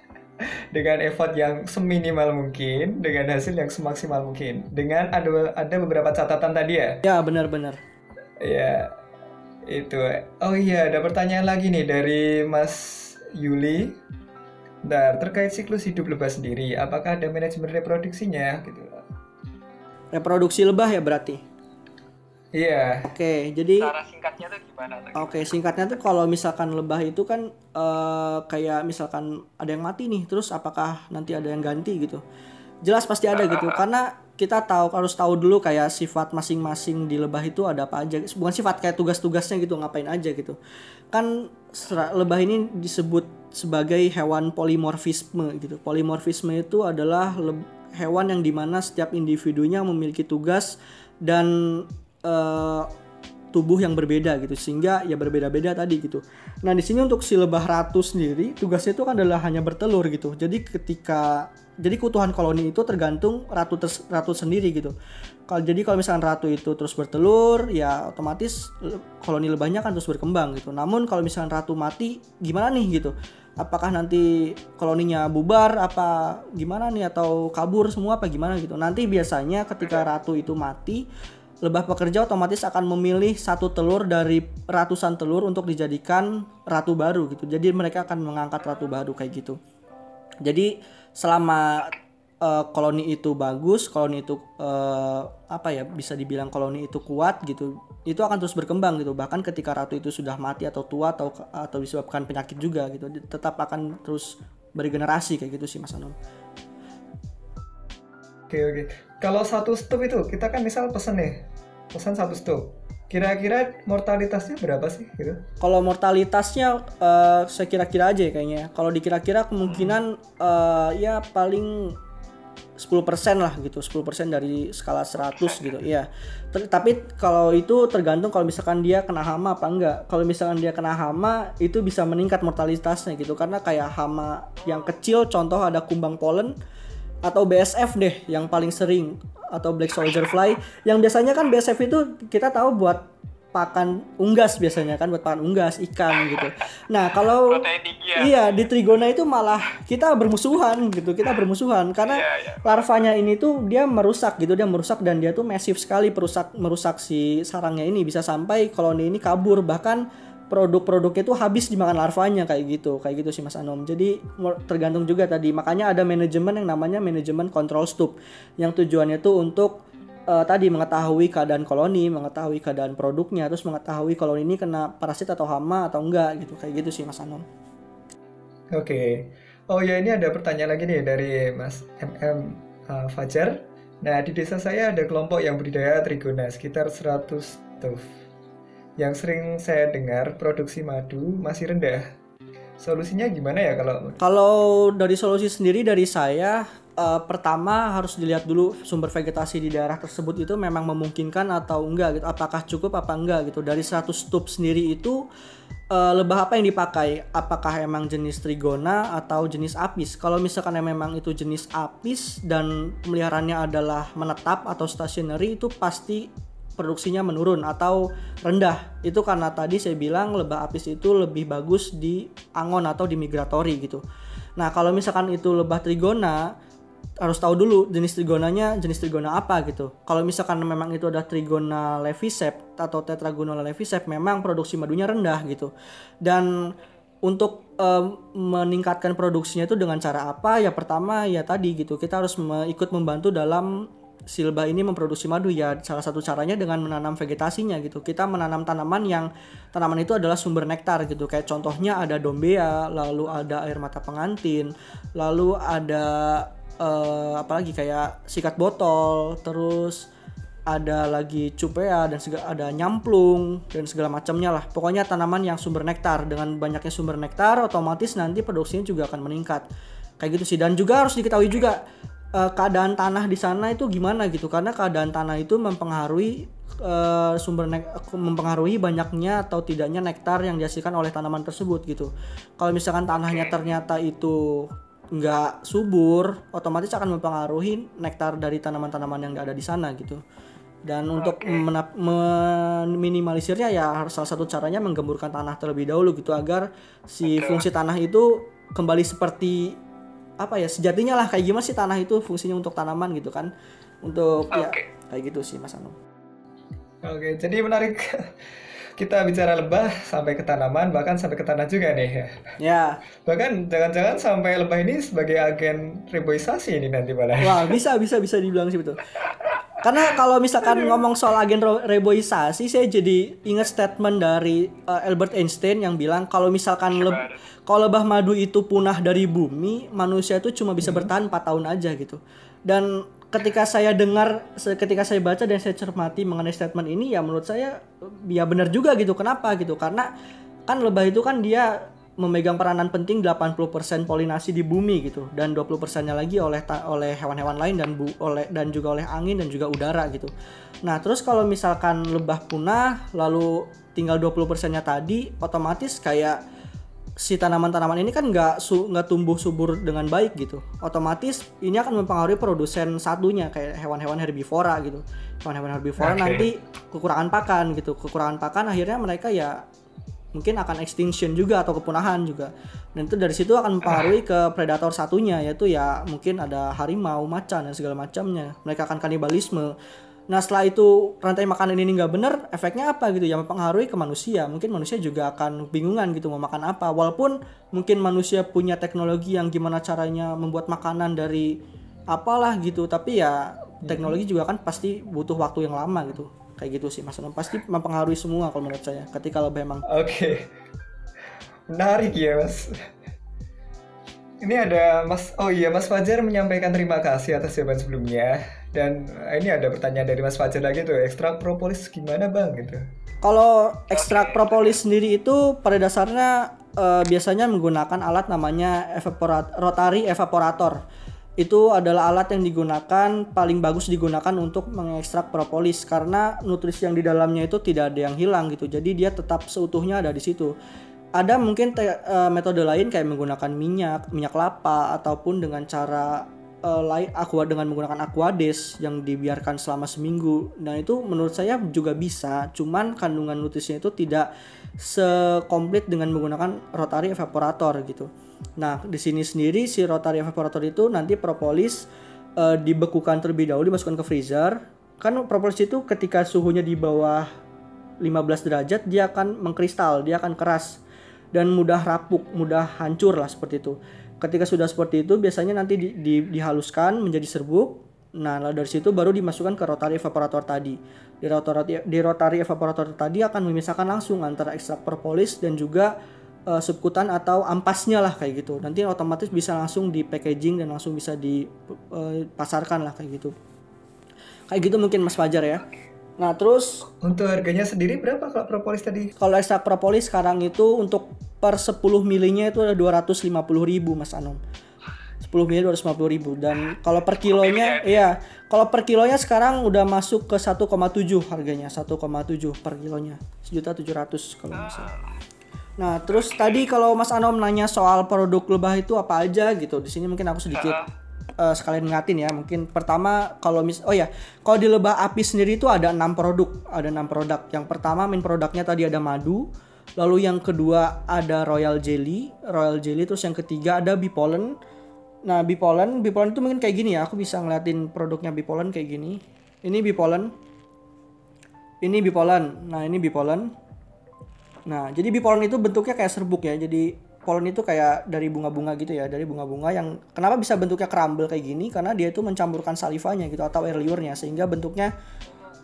Dengan effort yang seminimal mungkin, dengan hasil yang semaksimal mungkin. Dengan ada ada beberapa catatan tadi ya. ya benar-benar Iya, itu. Oh iya, ada pertanyaan lagi nih dari Mas Yuli. Bentar, terkait siklus hidup lebah sendiri, apakah ada manajemen reproduksinya? Gitu. reproduksi lebah ya berarti Iya. oke jadi Cara singkatnya tuh gimana? Oke, singkatnya tuh kalau misalkan lebah itu kan eh, kayak misalkan ada yang mati nih, terus apakah nanti ada yang ganti gitu? Jelas pasti ada gitu, karena kita tahu harus tahu dulu kayak sifat masing-masing di lebah itu ada apa aja. Bukan sifat kayak tugas-tugasnya gitu, ngapain aja gitu. Kan lebah ini disebut sebagai hewan polimorfisme gitu. Polimorfisme itu adalah hewan yang di mana setiap individunya memiliki tugas dan eh, tubuh yang berbeda gitu sehingga ya berbeda-beda tadi gitu. Nah di sini untuk si lebah ratu sendiri tugasnya itu kan adalah hanya bertelur gitu. Jadi ketika jadi keutuhan koloni itu tergantung ratu ters- ratu sendiri gitu. Kalau jadi kalau misalkan ratu itu terus bertelur ya otomatis koloni lebahnya kan terus berkembang gitu. Namun kalau misalkan ratu mati gimana nih gitu? Apakah nanti koloninya bubar apa gimana nih atau kabur semua apa gimana gitu. Nanti biasanya ketika ratu itu mati lebah pekerja otomatis akan memilih satu telur dari ratusan telur untuk dijadikan ratu baru gitu. Jadi mereka akan mengangkat ratu baru kayak gitu. Jadi selama eh, koloni itu bagus, koloni itu eh, apa ya bisa dibilang koloni itu kuat gitu, itu akan terus berkembang gitu. Bahkan ketika ratu itu sudah mati atau tua atau atau disebabkan penyakit juga gitu, tetap akan terus beregenerasi kayak gitu sih Mas Anom. Oke oke. Kalau satu stup itu kita kan misal pesen nih, pesan satu stup. Kira-kira mortalitasnya berapa sih gitu? Kalau mortalitasnya eh, saya kira-kira aja ya kayaknya. Kalau dikira-kira kemungkinan eh, ya paling 10% lah gitu, 10% dari skala 100 gitu. Iya. Ter- tapi kalau itu tergantung kalau misalkan dia kena hama apa enggak. Kalau misalkan dia kena hama itu bisa meningkat mortalitasnya gitu karena kayak hama yang kecil contoh ada kumbang polen atau BSF deh yang paling sering. Atau black soldier fly. Yang biasanya kan BSF itu kita tahu buat pakan unggas biasanya kan buat pakan unggas ikan gitu. Nah kalau iya di Trigona itu malah kita bermusuhan gitu kita bermusuhan. Karena larvanya ini tuh dia merusak gitu dia merusak dan dia tuh masif sekali perusak merusak si sarangnya ini. Bisa sampai koloni ini kabur bahkan produk-produknya itu habis dimakan larvanya kayak gitu kayak gitu sih Mas Anom jadi tergantung juga tadi makanya ada manajemen yang namanya manajemen control stoop yang tujuannya tuh untuk eh, tadi mengetahui keadaan koloni mengetahui keadaan produknya terus mengetahui koloni ini kena parasit atau hama atau enggak gitu kayak gitu sih Mas Anom Oke. Oh ya ini ada pertanyaan lagi nih dari Mas MM uh, Fajar. Nah di desa saya ada kelompok yang budidaya trigona sekitar 100 stuf. Yang sering saya dengar produksi madu masih rendah. Solusinya gimana ya kalau Kalau dari solusi sendiri dari saya eh, pertama harus dilihat dulu sumber vegetasi di daerah tersebut itu memang memungkinkan atau enggak gitu. Apakah cukup apa enggak gitu. Dari 100 stup sendiri itu eh, lebah apa yang dipakai? Apakah emang jenis trigona atau jenis apis? Kalau misalkan memang itu jenis apis dan peliharaannya adalah menetap atau stationary itu pasti produksinya menurun atau rendah. Itu karena tadi saya bilang lebah apis itu lebih bagus di angon atau di migratory gitu. Nah, kalau misalkan itu lebah trigona harus tahu dulu jenis trigonanya jenis trigona apa gitu. Kalau misalkan memang itu ada trigona levisept atau tetragonala levisept memang produksi madunya rendah gitu. Dan untuk em, meningkatkan produksinya itu dengan cara apa? Ya pertama ya tadi gitu. Kita harus ikut membantu dalam silba ini memproduksi madu. Ya salah satu caranya dengan menanam vegetasinya gitu. Kita menanam tanaman yang tanaman itu adalah sumber nektar gitu. Kayak contohnya ada dombea lalu ada air mata pengantin lalu ada eh, apalagi kayak sikat botol terus ada lagi cupea dan segala ada nyamplung dan segala macamnya lah. Pokoknya tanaman yang sumber nektar. Dengan banyaknya sumber nektar otomatis nanti produksinya juga akan meningkat. Kayak gitu sih. Dan juga harus diketahui juga eh, keadaan tanah di sana itu gimana gitu? Karena keadaan tanah itu mempengaruhi eh, sumber nek mempengaruhi banyaknya atau tidaknya nektar yang dihasilkan oleh tanaman tersebut gitu. Kalau misalkan tanahnya ternyata itu nggak subur otomatis akan mempengaruhi nektar dari tanaman-tanaman yang ada di sana gitu. Dan untuk menap- meminimalisirnya ya harus salah satu caranya menggemburkan tanah terlebih dahulu gitu agar si fungsi tanah itu kembali seperti apa ya sejatinya lah kayak gimana sih tanah itu fungsinya untuk tanaman gitu kan untuk ya kayak gitu sih Mas Anum. Oke, jadi menarik kita bicara lebah sampai ke tanaman bahkan sampai ke tanah juga nih ya. Ya, Bahkan jangan-jangan sampai lebah ini sebagai agen reboisasi ini nanti malah. wah bisa bisa bisa dibilang sih betul. Karena kalau misalkan ngomong soal agen reboisasi, saya jadi ingat statement dari uh, Albert Einstein yang bilang kalau misalkan leb- kalau lebah madu itu punah dari bumi, manusia itu cuma bisa bertahan 4 tahun aja gitu. Dan ketika saya dengar, ketika saya baca dan saya cermati mengenai statement ini, ya menurut saya ya benar juga gitu. Kenapa gitu? Karena kan lebah itu kan dia memegang peranan penting 80% polinasi di bumi gitu dan 20%-nya lagi oleh oleh hewan-hewan lain dan bu, oleh dan juga oleh angin dan juga udara gitu. Nah, terus kalau misalkan lebah punah lalu tinggal 20%-nya tadi otomatis kayak si tanaman-tanaman ini kan nggak su- nggak tumbuh subur dengan baik gitu. Otomatis ini akan mempengaruhi produsen satunya kayak hewan-hewan herbivora gitu. Hewan-hewan herbivora Oke. nanti kekurangan pakan gitu. Kekurangan pakan akhirnya mereka ya mungkin akan extinction juga atau kepunahan juga. Dan itu dari situ akan mempengaruhi ke predator satunya yaitu ya mungkin ada harimau, macan dan segala macamnya. Mereka akan kanibalisme. Nah setelah itu rantai makanan ini nggak bener, efeknya apa gitu ya mempengaruhi ke manusia. Mungkin manusia juga akan bingungan gitu mau makan apa. Walaupun mungkin manusia punya teknologi yang gimana caranya membuat makanan dari apalah gitu, tapi ya teknologi juga kan pasti butuh waktu yang lama gitu. Kayak gitu sih Mas Anam. Pasti mempengaruhi semua kalau menurut saya. Ketika lebih emang Oke. Menarik ya, Mas. Ini ada Mas Oh iya, Mas Fajar menyampaikan terima kasih atas jawaban sebelumnya. Dan eh, ini ada pertanyaan dari Mas Fajar lagi tuh, ekstrak propolis gimana, Bang gitu. Kalau ekstrak propolis sendiri itu pada dasarnya eh, biasanya menggunakan alat namanya evaporat rotary evaporator. Itu adalah alat yang digunakan paling bagus digunakan untuk mengekstrak propolis karena nutrisi yang di dalamnya itu tidak ada yang hilang gitu. Jadi dia tetap seutuhnya ada di situ. Ada mungkin eh, metode lain kayak menggunakan minyak, minyak kelapa ataupun dengan cara eh, lain aqua dengan menggunakan aquades yang dibiarkan selama seminggu. Nah, itu menurut saya juga bisa, cuman kandungan nutrisinya itu tidak sekomplit dengan menggunakan rotary evaporator gitu. Nah, di sini sendiri si rotary evaporator itu nanti propolis eh, dibekukan terlebih dahulu dimasukkan ke freezer. Kan propolis itu ketika suhunya di bawah 15 derajat dia akan mengkristal, dia akan keras dan mudah rapuk, mudah hancur lah seperti itu. Ketika sudah seperti itu biasanya nanti di- di- dihaluskan menjadi serbuk. Nah, dari situ baru dimasukkan ke rotary evaporator tadi. Di rotary, di rotary evaporator tadi akan memisahkan langsung antara ekstrak propolis dan juga eh, subkutan atau ampasnya lah kayak gitu. Nanti otomatis bisa langsung di packaging dan langsung bisa dipasarkan lah kayak gitu. Kayak gitu mungkin Mas Fajar ya. Nah, terus Untuk harganya sendiri berapa kalau propolis tadi? kalau ekstrak propolis sekarang itu untuk per 10 milinya itu ada 250.000 Mas Anom. 10 10 mili 250 ribu dan kalau per kilonya iya kalau per kilonya sekarang udah masuk ke 1,7 harganya 1,7 per kilonya sejuta tujuh ratus kalau nggak salah. Nah terus tadi kalau Mas Anom nanya soal produk lebah itu apa aja gitu di sini mungkin aku sedikit eh, sekalian ngatin ya. Mungkin pertama kalau mis oh ya kalau di lebah api sendiri itu ada enam produk ada enam produk. Yang pertama main produknya tadi ada madu lalu yang kedua ada royal jelly royal jelly terus yang ketiga ada bipolen. Nah bipolen bipolen itu mungkin kayak gini ya aku bisa ngeliatin produknya bipolen kayak gini. Ini bipolen. Ini bipolen. Nah ini bipolen Nah, jadi bipolen itu bentuknya kayak serbuk ya. Jadi polen itu kayak dari bunga-bunga gitu ya, dari bunga-bunga yang kenapa bisa bentuknya crumble kayak gini? Karena dia itu mencampurkan salivanya gitu atau air liurnya sehingga bentuknya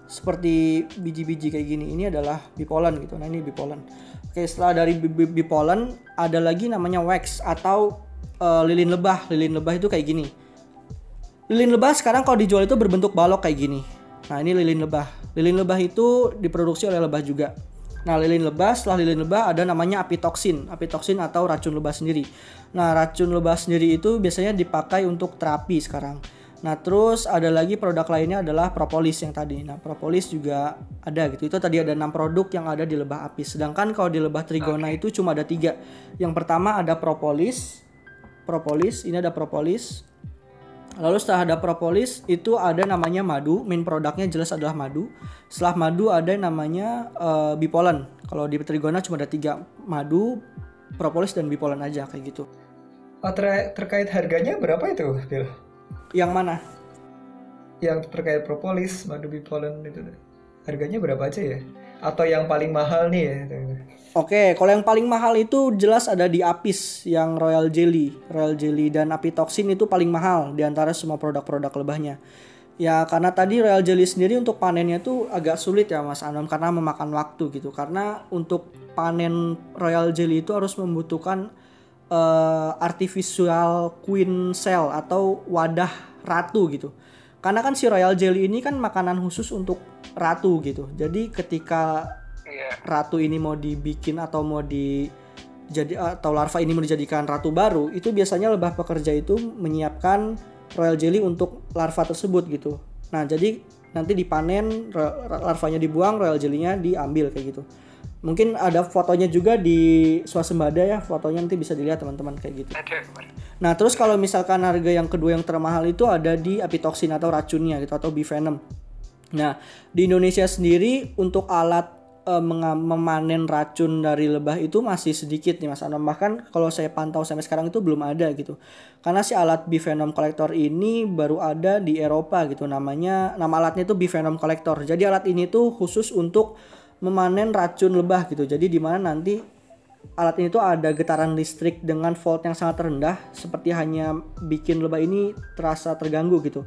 seperti biji-biji kayak gini. Ini adalah bipolen gitu. Nah, ini bipolen. Oke, setelah dari bi- bi- bipolen ada lagi namanya wax atau eh, lilin lebah. Lilin lebah itu kayak gini. Lilin lebah sekarang kalau dijual itu berbentuk balok kayak gini. Nah, ini lilin lebah. Lilin lebah itu diproduksi oleh lebah juga. Nah, lilin lebah, setelah lilin lebah ada namanya apitoksin. Apitoksin atau racun lebah sendiri. Nah, racun lebah sendiri itu biasanya dipakai untuk terapi sekarang. Nah, terus ada lagi produk lainnya adalah propolis yang tadi. Nah, propolis juga ada gitu. Itu tadi ada enam produk yang ada di lebah apis. Sedangkan kalau di lebah trigona itu cuma ada tiga. Yang pertama ada propolis, propolis. Ini ada propolis. Lalu setelah ada propolis itu ada namanya madu, main produknya jelas adalah madu. Setelah madu ada yang namanya eh, bipolen. Kalau di trigona cuma ada tiga, madu, propolis dan bipolen aja kayak gitu. Oh, ter- terkait harganya berapa itu, Bill? Yang mana? Yang terkait propolis, madu bipolen itu. Harganya berapa aja ya? Atau yang paling mahal nih ya? Itu. Oke, kalau yang paling mahal itu jelas ada di Apis yang Royal Jelly. Royal Jelly dan Apitoxin itu paling mahal di antara semua produk-produk lebahnya. Ya karena tadi Royal Jelly sendiri untuk panennya tuh agak sulit ya Mas Anom karena memakan waktu gitu. Karena untuk panen Royal Jelly itu harus membutuhkan eh, artificial queen cell atau wadah ratu gitu. Karena kan si Royal Jelly ini kan makanan khusus untuk ratu gitu. Jadi ketika ratu ini mau dibikin atau mau di jadi atau larva ini mau dijadikan ratu baru itu biasanya lebah pekerja itu menyiapkan royal jelly untuk larva tersebut gitu. Nah jadi nanti dipanen larvanya dibuang royal jelly-nya diambil kayak gitu. Mungkin ada fotonya juga di swasembada ya fotonya nanti bisa dilihat teman-teman kayak gitu. Nah, terus kalau misalkan harga yang kedua yang termahal itu ada di apitoksin atau racunnya gitu atau bivenom. Nah, di Indonesia sendiri untuk alat menga- memanen racun dari lebah itu masih sedikit nih Mas Anam. Bahkan kalau saya pantau sampai sekarang itu belum ada gitu. Karena si alat bivenom collector ini baru ada di Eropa gitu. Namanya nama alatnya itu bivenom collector. Jadi alat ini tuh khusus untuk memanen racun lebah gitu. Jadi di mana nanti alat ini tuh ada getaran listrik dengan volt yang sangat rendah seperti hanya bikin lebah ini terasa terganggu gitu.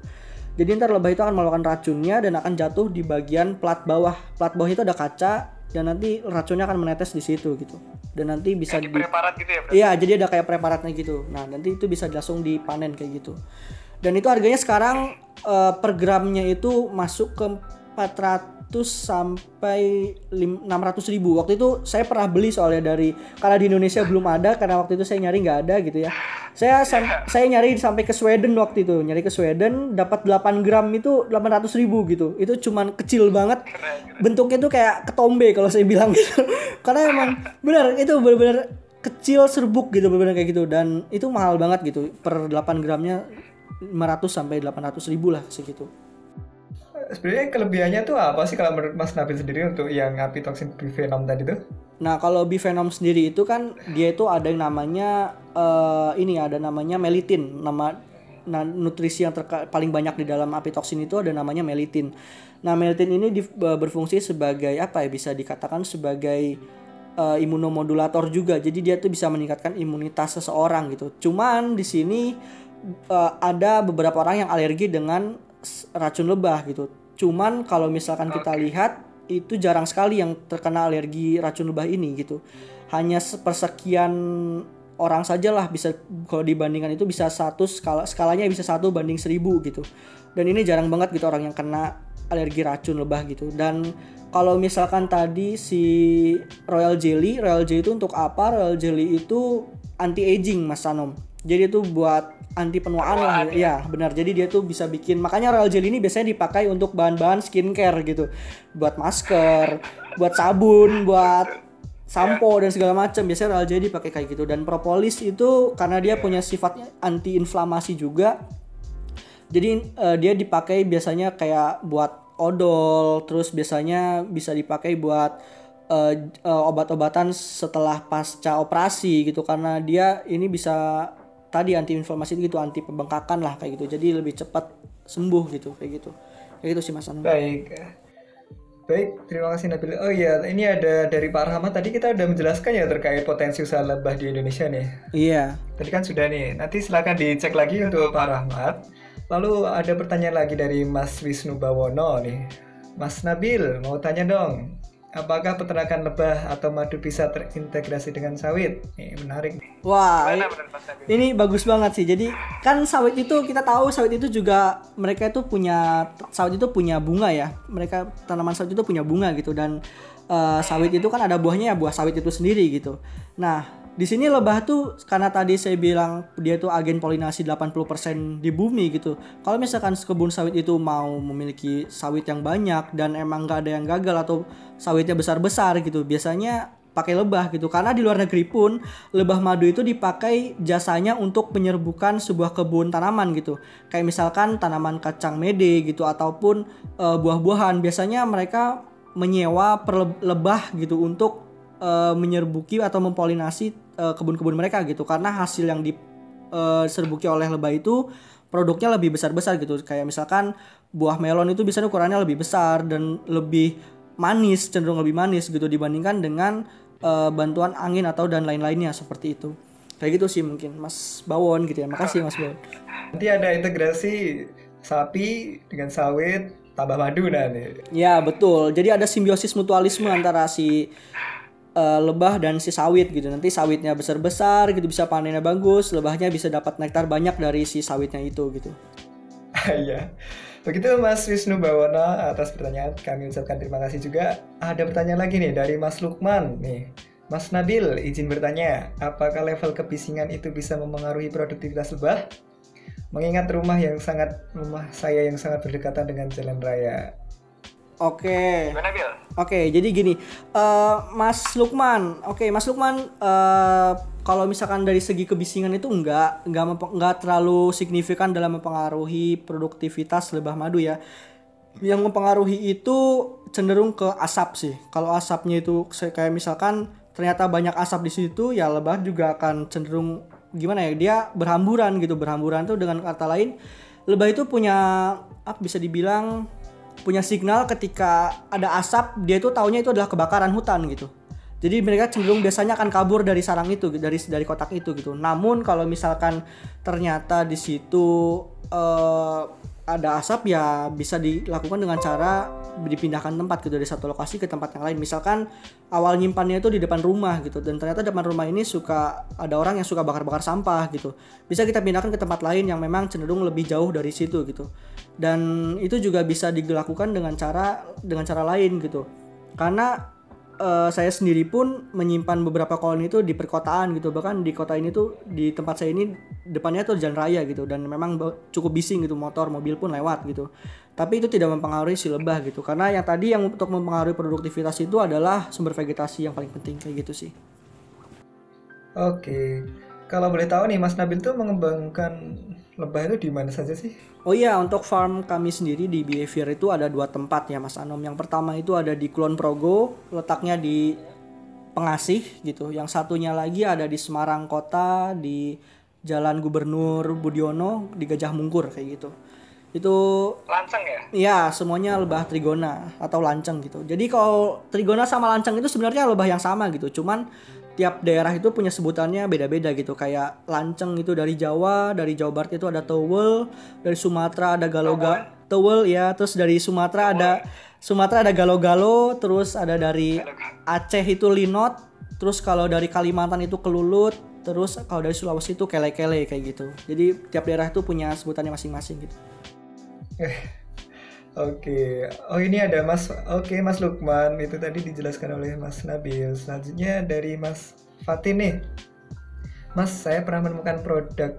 Jadi ntar lebah itu akan melakukan racunnya dan akan jatuh di bagian plat bawah. Plat bawah itu ada kaca dan nanti racunnya akan menetes di situ gitu. Dan nanti bisa di, preparat gitu ya? Iya, jadi ada kayak preparatnya gitu. Nah, nanti itu bisa langsung dipanen kayak gitu. Dan itu harganya sekarang eh, per gramnya itu masuk ke 400 sampai lim- 600 ribu. Waktu itu saya pernah beli soalnya dari karena di Indonesia belum ada karena waktu itu saya nyari nggak ada gitu ya. Saya sam- saya nyari sampai ke Sweden waktu itu, nyari ke Sweden dapat 8 gram itu 800 ribu gitu. Itu cuman kecil banget. Bentuknya tuh kayak ketombe kalau saya bilang gitu. karena emang benar itu benar-benar kecil serbuk gitu benar-benar kayak gitu dan itu mahal banget gitu per 8 gramnya 500 sampai 800 ribu lah segitu. Sebenarnya kelebihannya tuh apa sih kalau menurut Mas Nabil sendiri untuk yang apitoksin bivenom tadi tuh? Nah kalau bivenom sendiri itu kan dia itu ada yang namanya eh, ini ada namanya melitin nama nah, nutrisi yang terka- paling banyak di dalam apitoksin itu ada namanya melitin. Nah melitin ini di- eh, berfungsi sebagai apa ya bisa dikatakan sebagai eh, imunomodulator juga. Jadi dia tuh bisa meningkatkan imunitas seseorang gitu. Cuman di sini eh, ada beberapa orang yang alergi dengan racun lebah gitu. Cuman kalau misalkan kita lihat itu jarang sekali yang terkena alergi racun lebah ini gitu. Hanya sepersekian orang sajalah bisa kalau dibandingkan itu bisa satu skala skalanya bisa satu banding seribu gitu. Dan ini jarang banget gitu orang yang kena alergi racun lebah gitu. Dan kalau misalkan tadi si Royal Jelly, Royal Jelly itu untuk apa? Royal Jelly itu anti aging Mas Sanom. Jadi itu buat anti penuaan lah Penuaan, ya. benar. Jadi dia tuh bisa bikin makanya royal jelly ini biasanya dipakai untuk bahan-bahan skincare gitu. Buat masker buat sabun buat sampo dan segala macam. Biasanya royal jelly dipakai kayak gitu. Dan propolis itu karena dia punya sifatnya anti inflamasi juga. Jadi eh, dia dipakai biasanya kayak buat odol terus biasanya bisa dipakai buat eh, eh, obat-obatan setelah pasca operasi gitu. Karena dia ini bisa tadi anti inflamasi gitu anti pembengkakan lah kayak gitu jadi lebih cepat sembuh gitu kayak gitu kayak gitu sih mas Anum Baik. Baik, terima kasih Nabil. Oh iya, ini ada dari Pak Rahmat. Tadi kita udah menjelaskan ya terkait potensi usaha lebah di Indonesia nih. iya Tadi kan sudah nih. Nanti silakan dicek lagi untuk Pak Rahmat. Lalu ada pertanyaan lagi dari Mas Wisnu Bawono nih. Mas Nabil, mau tanya dong. Apakah peternakan lebah atau madu bisa terintegrasi dengan sawit? Nih, menarik nih. wah? Ini bagus banget sih. Jadi kan sawit itu kita tahu sawit itu juga mereka itu punya sawit itu punya bunga ya. Mereka tanaman sawit itu punya bunga gitu dan eh, sawit itu kan ada buahnya ya buah sawit itu sendiri gitu. Nah, di sini lebah tuh karena tadi saya bilang dia tuh agen polinasi 80% di bumi gitu. Kalau misalkan kebun sawit itu mau memiliki sawit yang banyak dan emang nggak ada yang gagal atau sawitnya besar-besar gitu, biasanya pakai lebah gitu. Karena di luar negeri pun lebah madu itu dipakai jasanya untuk penyerbukan sebuah kebun tanaman gitu. Kayak misalkan tanaman kacang mede gitu ataupun eh, buah-buahan. Biasanya mereka menyewa per lebah gitu untuk eh, menyerbuki atau mempolinasi eh, kebun-kebun mereka gitu. Karena hasil yang diserbuki oleh lebah itu produknya lebih besar-besar gitu. Kayak misalkan buah melon itu biasanya ukurannya lebih besar dan lebih manis cenderung lebih manis gitu dibandingkan dengan eh, bantuan angin atau dan lain-lainnya seperti itu. Kayak gitu sih mungkin Mas Bawon gitu ya. Makasih Mas Bawon. Nanti ada integrasi sapi dengan sawit tambah madu nih. ya betul. Jadi ada simbiosis mutualisme antara si eh, lebah dan si sawit gitu. Nanti sawitnya besar-besar gitu bisa panennya bagus lebahnya bisa dapat nektar banyak dari si sawitnya itu gitu. Iya. Begitu Mas Wisnu Bawono atas pertanyaan. Kami ucapkan terima kasih juga. Ada pertanyaan lagi nih dari Mas Lukman nih. Mas Nabil, izin bertanya, apakah level kebisingan itu bisa mempengaruhi produktivitas lebah? Mengingat rumah yang sangat rumah saya yang sangat berdekatan dengan jalan raya. Oke Gimana Bil? Oke, jadi gini, eh, Mas Lukman, oke Mas Lukman, eh, kalau misalkan dari segi kebisingan itu enggak, enggak, enggak terlalu signifikan dalam mempengaruhi produktivitas lebah madu ya. Yang mempengaruhi itu cenderung ke asap sih. Kalau asapnya itu kayak misalkan ternyata banyak asap di situ, ya lebah juga akan cenderung gimana ya? Dia berhamburan gitu, berhamburan tuh dengan kata lain, lebah itu punya apa bisa dibilang punya signal ketika ada asap dia itu taunya itu adalah kebakaran hutan gitu. Jadi mereka cenderung biasanya akan kabur dari sarang itu dari dari kotak itu gitu. Namun kalau misalkan ternyata di situ eh, ada asap ya bisa dilakukan dengan cara dipindahkan tempat gitu dari satu lokasi ke tempat yang lain. Misalkan awal nyimpannya itu di depan rumah gitu dan ternyata depan rumah ini suka ada orang yang suka bakar-bakar sampah gitu. Bisa kita pindahkan ke tempat lain yang memang cenderung lebih jauh dari situ gitu dan itu juga bisa dilakukan dengan cara dengan cara lain gitu. Karena eh, saya sendiri pun menyimpan beberapa koloni itu di perkotaan gitu. Bahkan di kota ini tuh di tempat saya ini depannya tuh jalan raya gitu. Dan memang cukup bising gitu motor mobil pun lewat gitu. Tapi itu tidak mempengaruhi si lebah gitu. Karena yang tadi yang untuk mempengaruhi produktivitas itu adalah sumber vegetasi yang paling penting kayak gitu sih. Oke. Kalau boleh tahu nih Mas Nabil tuh mengembangkan lebah itu di mana saja sih? Oh iya, untuk farm kami sendiri di Behavior itu ada dua tempat ya Mas Anom. Yang pertama itu ada di Kulon Progo, letaknya di Pengasih gitu. Yang satunya lagi ada di Semarang Kota di Jalan Gubernur Budiono di Gajah Mungkur kayak gitu. Itu Lanceng ya? Iya, semuanya lebah trigona atau lanceng gitu. Jadi kalau trigona sama lanceng itu sebenarnya lebah yang sama gitu. Cuman tiap daerah itu punya sebutannya beda-beda gitu. Kayak lanceng itu dari Jawa, dari Jawa Barat itu ada towel, dari Sumatera ada galoga, towel ya, terus dari Sumatera ada Sumatera ada galo-galo, terus ada dari Aceh itu linot, terus kalau dari Kalimantan itu kelulut, terus kalau dari Sulawesi itu kele-kele kayak gitu. Jadi tiap daerah itu punya sebutannya masing-masing gitu. Oke, oh ini ada Mas, oke Mas Lukman itu tadi dijelaskan oleh Mas Nabil. Selanjutnya dari Mas Fatin nih, Mas saya pernah menemukan produk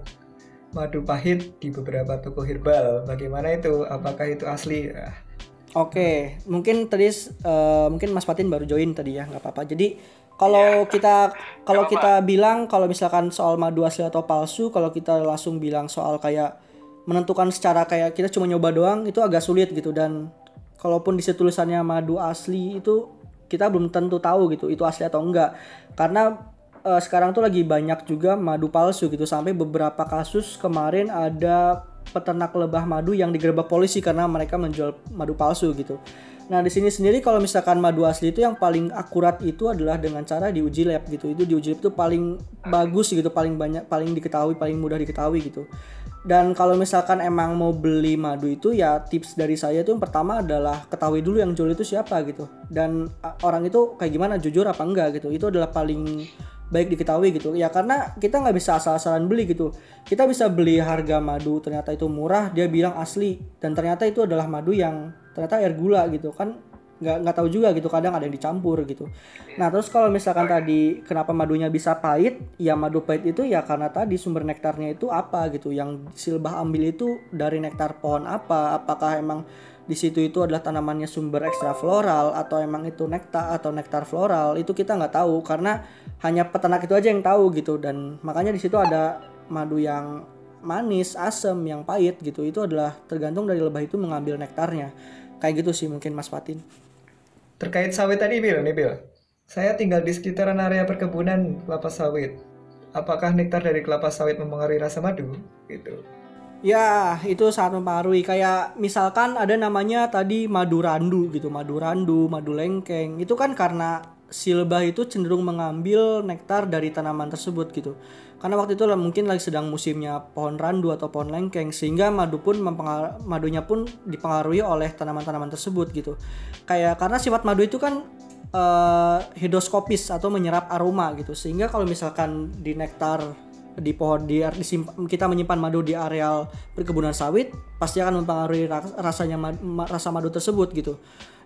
madu pahit di beberapa toko herbal. Bagaimana itu? Apakah itu asli? Ah, Oke, mungkin tadi eh, mungkin Mas Fatin baru join tadi ya, nggak apa-apa. Jadi kalau kita kalau kita bilang kalau misalkan soal madu asli atau palsu, kalau kita langsung bilang soal kayak menentukan secara kayak kita cuma nyoba doang itu agak sulit gitu dan kalaupun di tulisannya madu asli itu kita belum tentu tahu gitu itu asli atau enggak. Karena eh, sekarang tuh lagi banyak juga madu palsu gitu sampai beberapa kasus kemarin ada peternak lebah madu yang digerebek polisi karena mereka menjual madu palsu gitu. Nah di sini sendiri kalau misalkan madu asli itu yang paling akurat itu adalah dengan cara diuji lab gitu. Itu diuji lab itu paling bagus gitu, paling banyak, paling diketahui, paling mudah diketahui gitu. Dan kalau misalkan emang mau beli madu itu ya tips dari saya itu yang pertama adalah ketahui dulu yang jual itu siapa gitu. Dan orang itu kayak gimana jujur apa enggak gitu. Itu adalah paling baik diketahui gitu ya karena kita nggak bisa asal-asalan beli gitu kita bisa beli harga madu ternyata itu murah dia bilang asli dan ternyata itu adalah madu yang ternyata air gula gitu kan nggak nggak tahu juga gitu kadang ada yang dicampur gitu. Nah terus kalau misalkan tadi kenapa madunya bisa pahit? Ya madu pahit itu ya karena tadi sumber nektarnya itu apa gitu? Yang silbah ambil itu dari nektar pohon apa? Apakah emang di situ itu adalah tanamannya sumber ekstra floral atau emang itu nektar atau nektar floral? Itu kita nggak tahu karena hanya peternak itu aja yang tahu gitu. Dan makanya di situ ada madu yang manis, asam, yang pahit gitu. Itu adalah tergantung dari lebah itu mengambil nektarnya. Kayak gitu sih mungkin Mas Fatin. Terkait sawit tadi, Bil, nih Bil. Saya tinggal di sekitaran area perkebunan kelapa sawit. Apakah nektar dari kelapa sawit mempengaruhi rasa madu? Gitu. Ya, itu sangat mempengaruhi. Kayak misalkan ada namanya tadi madu randu gitu, madu randu, madu lengkeng. Itu kan karena si lebah itu cenderung mengambil nektar dari tanaman tersebut gitu. Karena waktu itu mungkin lagi sedang musimnya pohon randu atau pohon lengkeng sehingga madu pun madunya pun dipengaruhi oleh tanaman-tanaman tersebut gitu. Kayak karena sifat madu itu kan eh, hidroskopis atau menyerap aroma gitu. Sehingga kalau misalkan di nektar di pohon di disimpan- kita menyimpan madu di areal perkebunan sawit pasti akan mempengaruhi ras- rasanya rasa madu tersebut gitu.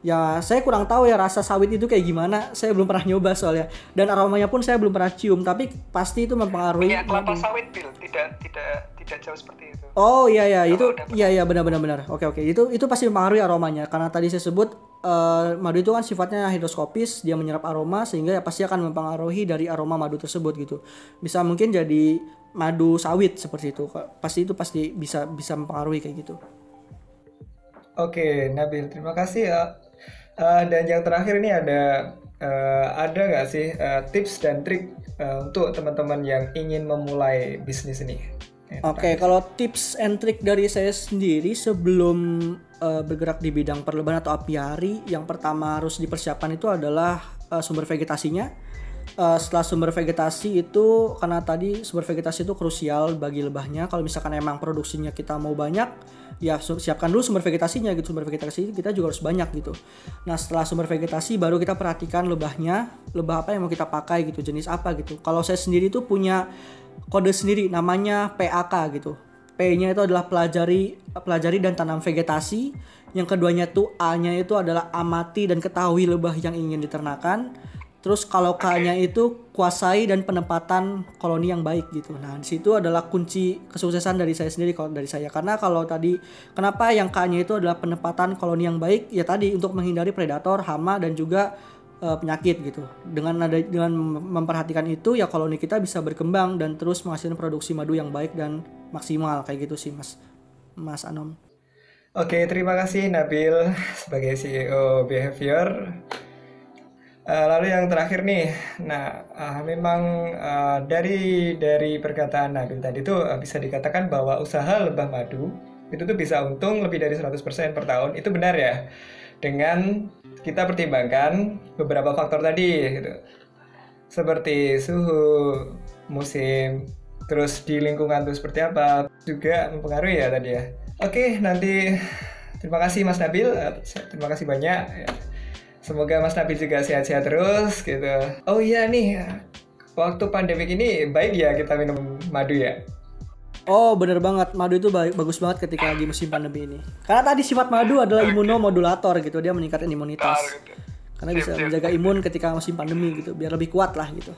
Ya saya kurang tahu ya rasa sawit itu kayak gimana. Saya belum pernah nyoba soalnya dan aromanya pun saya belum pernah cium. Tapi pasti itu mempengaruhi. Minyak kelapa sawit, Bil. Tidak tidak tidak jauh seperti itu. Oh iya iya itu iya iya benar benar. Oke oke itu itu pasti mempengaruhi aromanya karena tadi saya sebut eh, madu itu kan sifatnya hidroskopis dia menyerap aroma sehingga ya pasti akan mempengaruhi dari aroma madu tersebut gitu. Bisa mungkin jadi madu sawit seperti itu. Pasti itu pasti bisa bisa mempengaruhi kayak gitu. Oke, Nabil, terima kasih ya. Eh, dan yang terakhir ini ada eh, ada nggak sih eh, tips dan trik eh, untuk teman-teman yang ingin memulai bisnis ini? Oke, kalau tips and trick dari saya sendiri sebelum eh, bergerak di bidang perlebahan atau apiari, yang pertama harus dipersiapkan itu adalah eh, sumber vegetasinya. Eh, setelah sumber vegetasi itu karena tadi sumber vegetasi itu krusial bagi lebahnya. Kalau misalkan emang produksinya kita mau banyak, ya siapkan dulu sumber vegetasinya gitu. Sumber vegetasi kita juga harus banyak gitu. Nah, setelah sumber vegetasi baru kita perhatikan lebahnya, lebah apa yang mau kita pakai gitu, jenis apa gitu. Kalau saya sendiri itu punya kode sendiri namanya PAK gitu. P-nya itu adalah pelajari pelajari dan tanam vegetasi. Yang keduanya tuh A-nya itu adalah amati dan ketahui lebah yang ingin diternakan. Terus kalau K-nya itu kuasai dan penempatan koloni yang baik gitu. Nah, di situ adalah kunci kesuksesan dari saya sendiri kalau dari saya. Karena kalau tadi kenapa yang K-nya itu adalah penempatan koloni yang baik? Ya tadi untuk menghindari predator, hama dan juga eh, penyakit gitu. Dengan ada dengan memperhatikan itu ya koloni kita bisa berkembang dan terus menghasilkan produksi madu yang baik dan maksimal kayak gitu sih Mas. Mas Anom. Oke, terima kasih Nabil sebagai CEO Behavior. Eh, lalu yang terakhir nih, nah eh, memang eh, dari dari perkataan Nabil tadi itu eh, bisa dikatakan bahwa usaha lebah madu itu tuh bisa untung lebih dari 100% per tahun. Itu benar ya? Dengan kita pertimbangkan beberapa faktor tadi gitu. Seperti suhu, musim, terus di lingkungan itu seperti apa juga mempengaruhi ya tadi ya. Oke, nanti terima kasih Mas Nabil, terima kasih banyak. Semoga Mas Nabil juga sehat-sehat terus gitu. Oh iya nih, waktu pandemik ini baik ya kita minum madu ya. Oh bener banget, madu itu ba- bagus banget ketika lagi musim pandemi ini. Karena tadi sifat madu adalah imunomodulator gitu, dia meningkatkan imunitas. Karena bisa menjaga imun ketika musim pandemi gitu, biar lebih kuat lah gitu.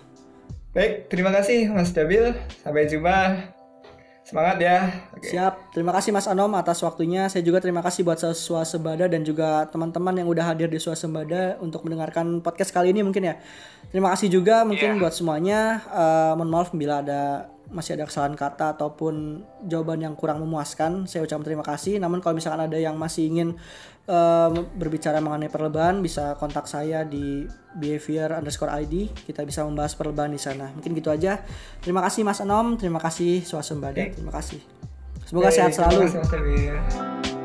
Baik, terima kasih Mas Nabil. Sampai jumpa. Semangat ya. Oke. Siap. Terima kasih Mas Anom atas waktunya. Saya juga terima kasih buat Swasembada dan juga teman-teman yang udah hadir di Swasembada untuk mendengarkan podcast kali ini mungkin ya. Terima kasih juga mungkin buat semuanya. Eh, mohon maaf bila ada masih ada kesalahan kata ataupun jawaban yang kurang memuaskan. Saya ucapkan terima kasih. Namun kalau misalkan ada yang masih ingin berbicara mengenai perlebahan bisa kontak saya di behavior underscore ID. Kita bisa membahas perlebahan di sana. Mungkin gitu aja. Terima kasih Mas Anom. Terima kasih Swasembada. Terima kasih. Semoga sehat terima selalu. kasih, Mas.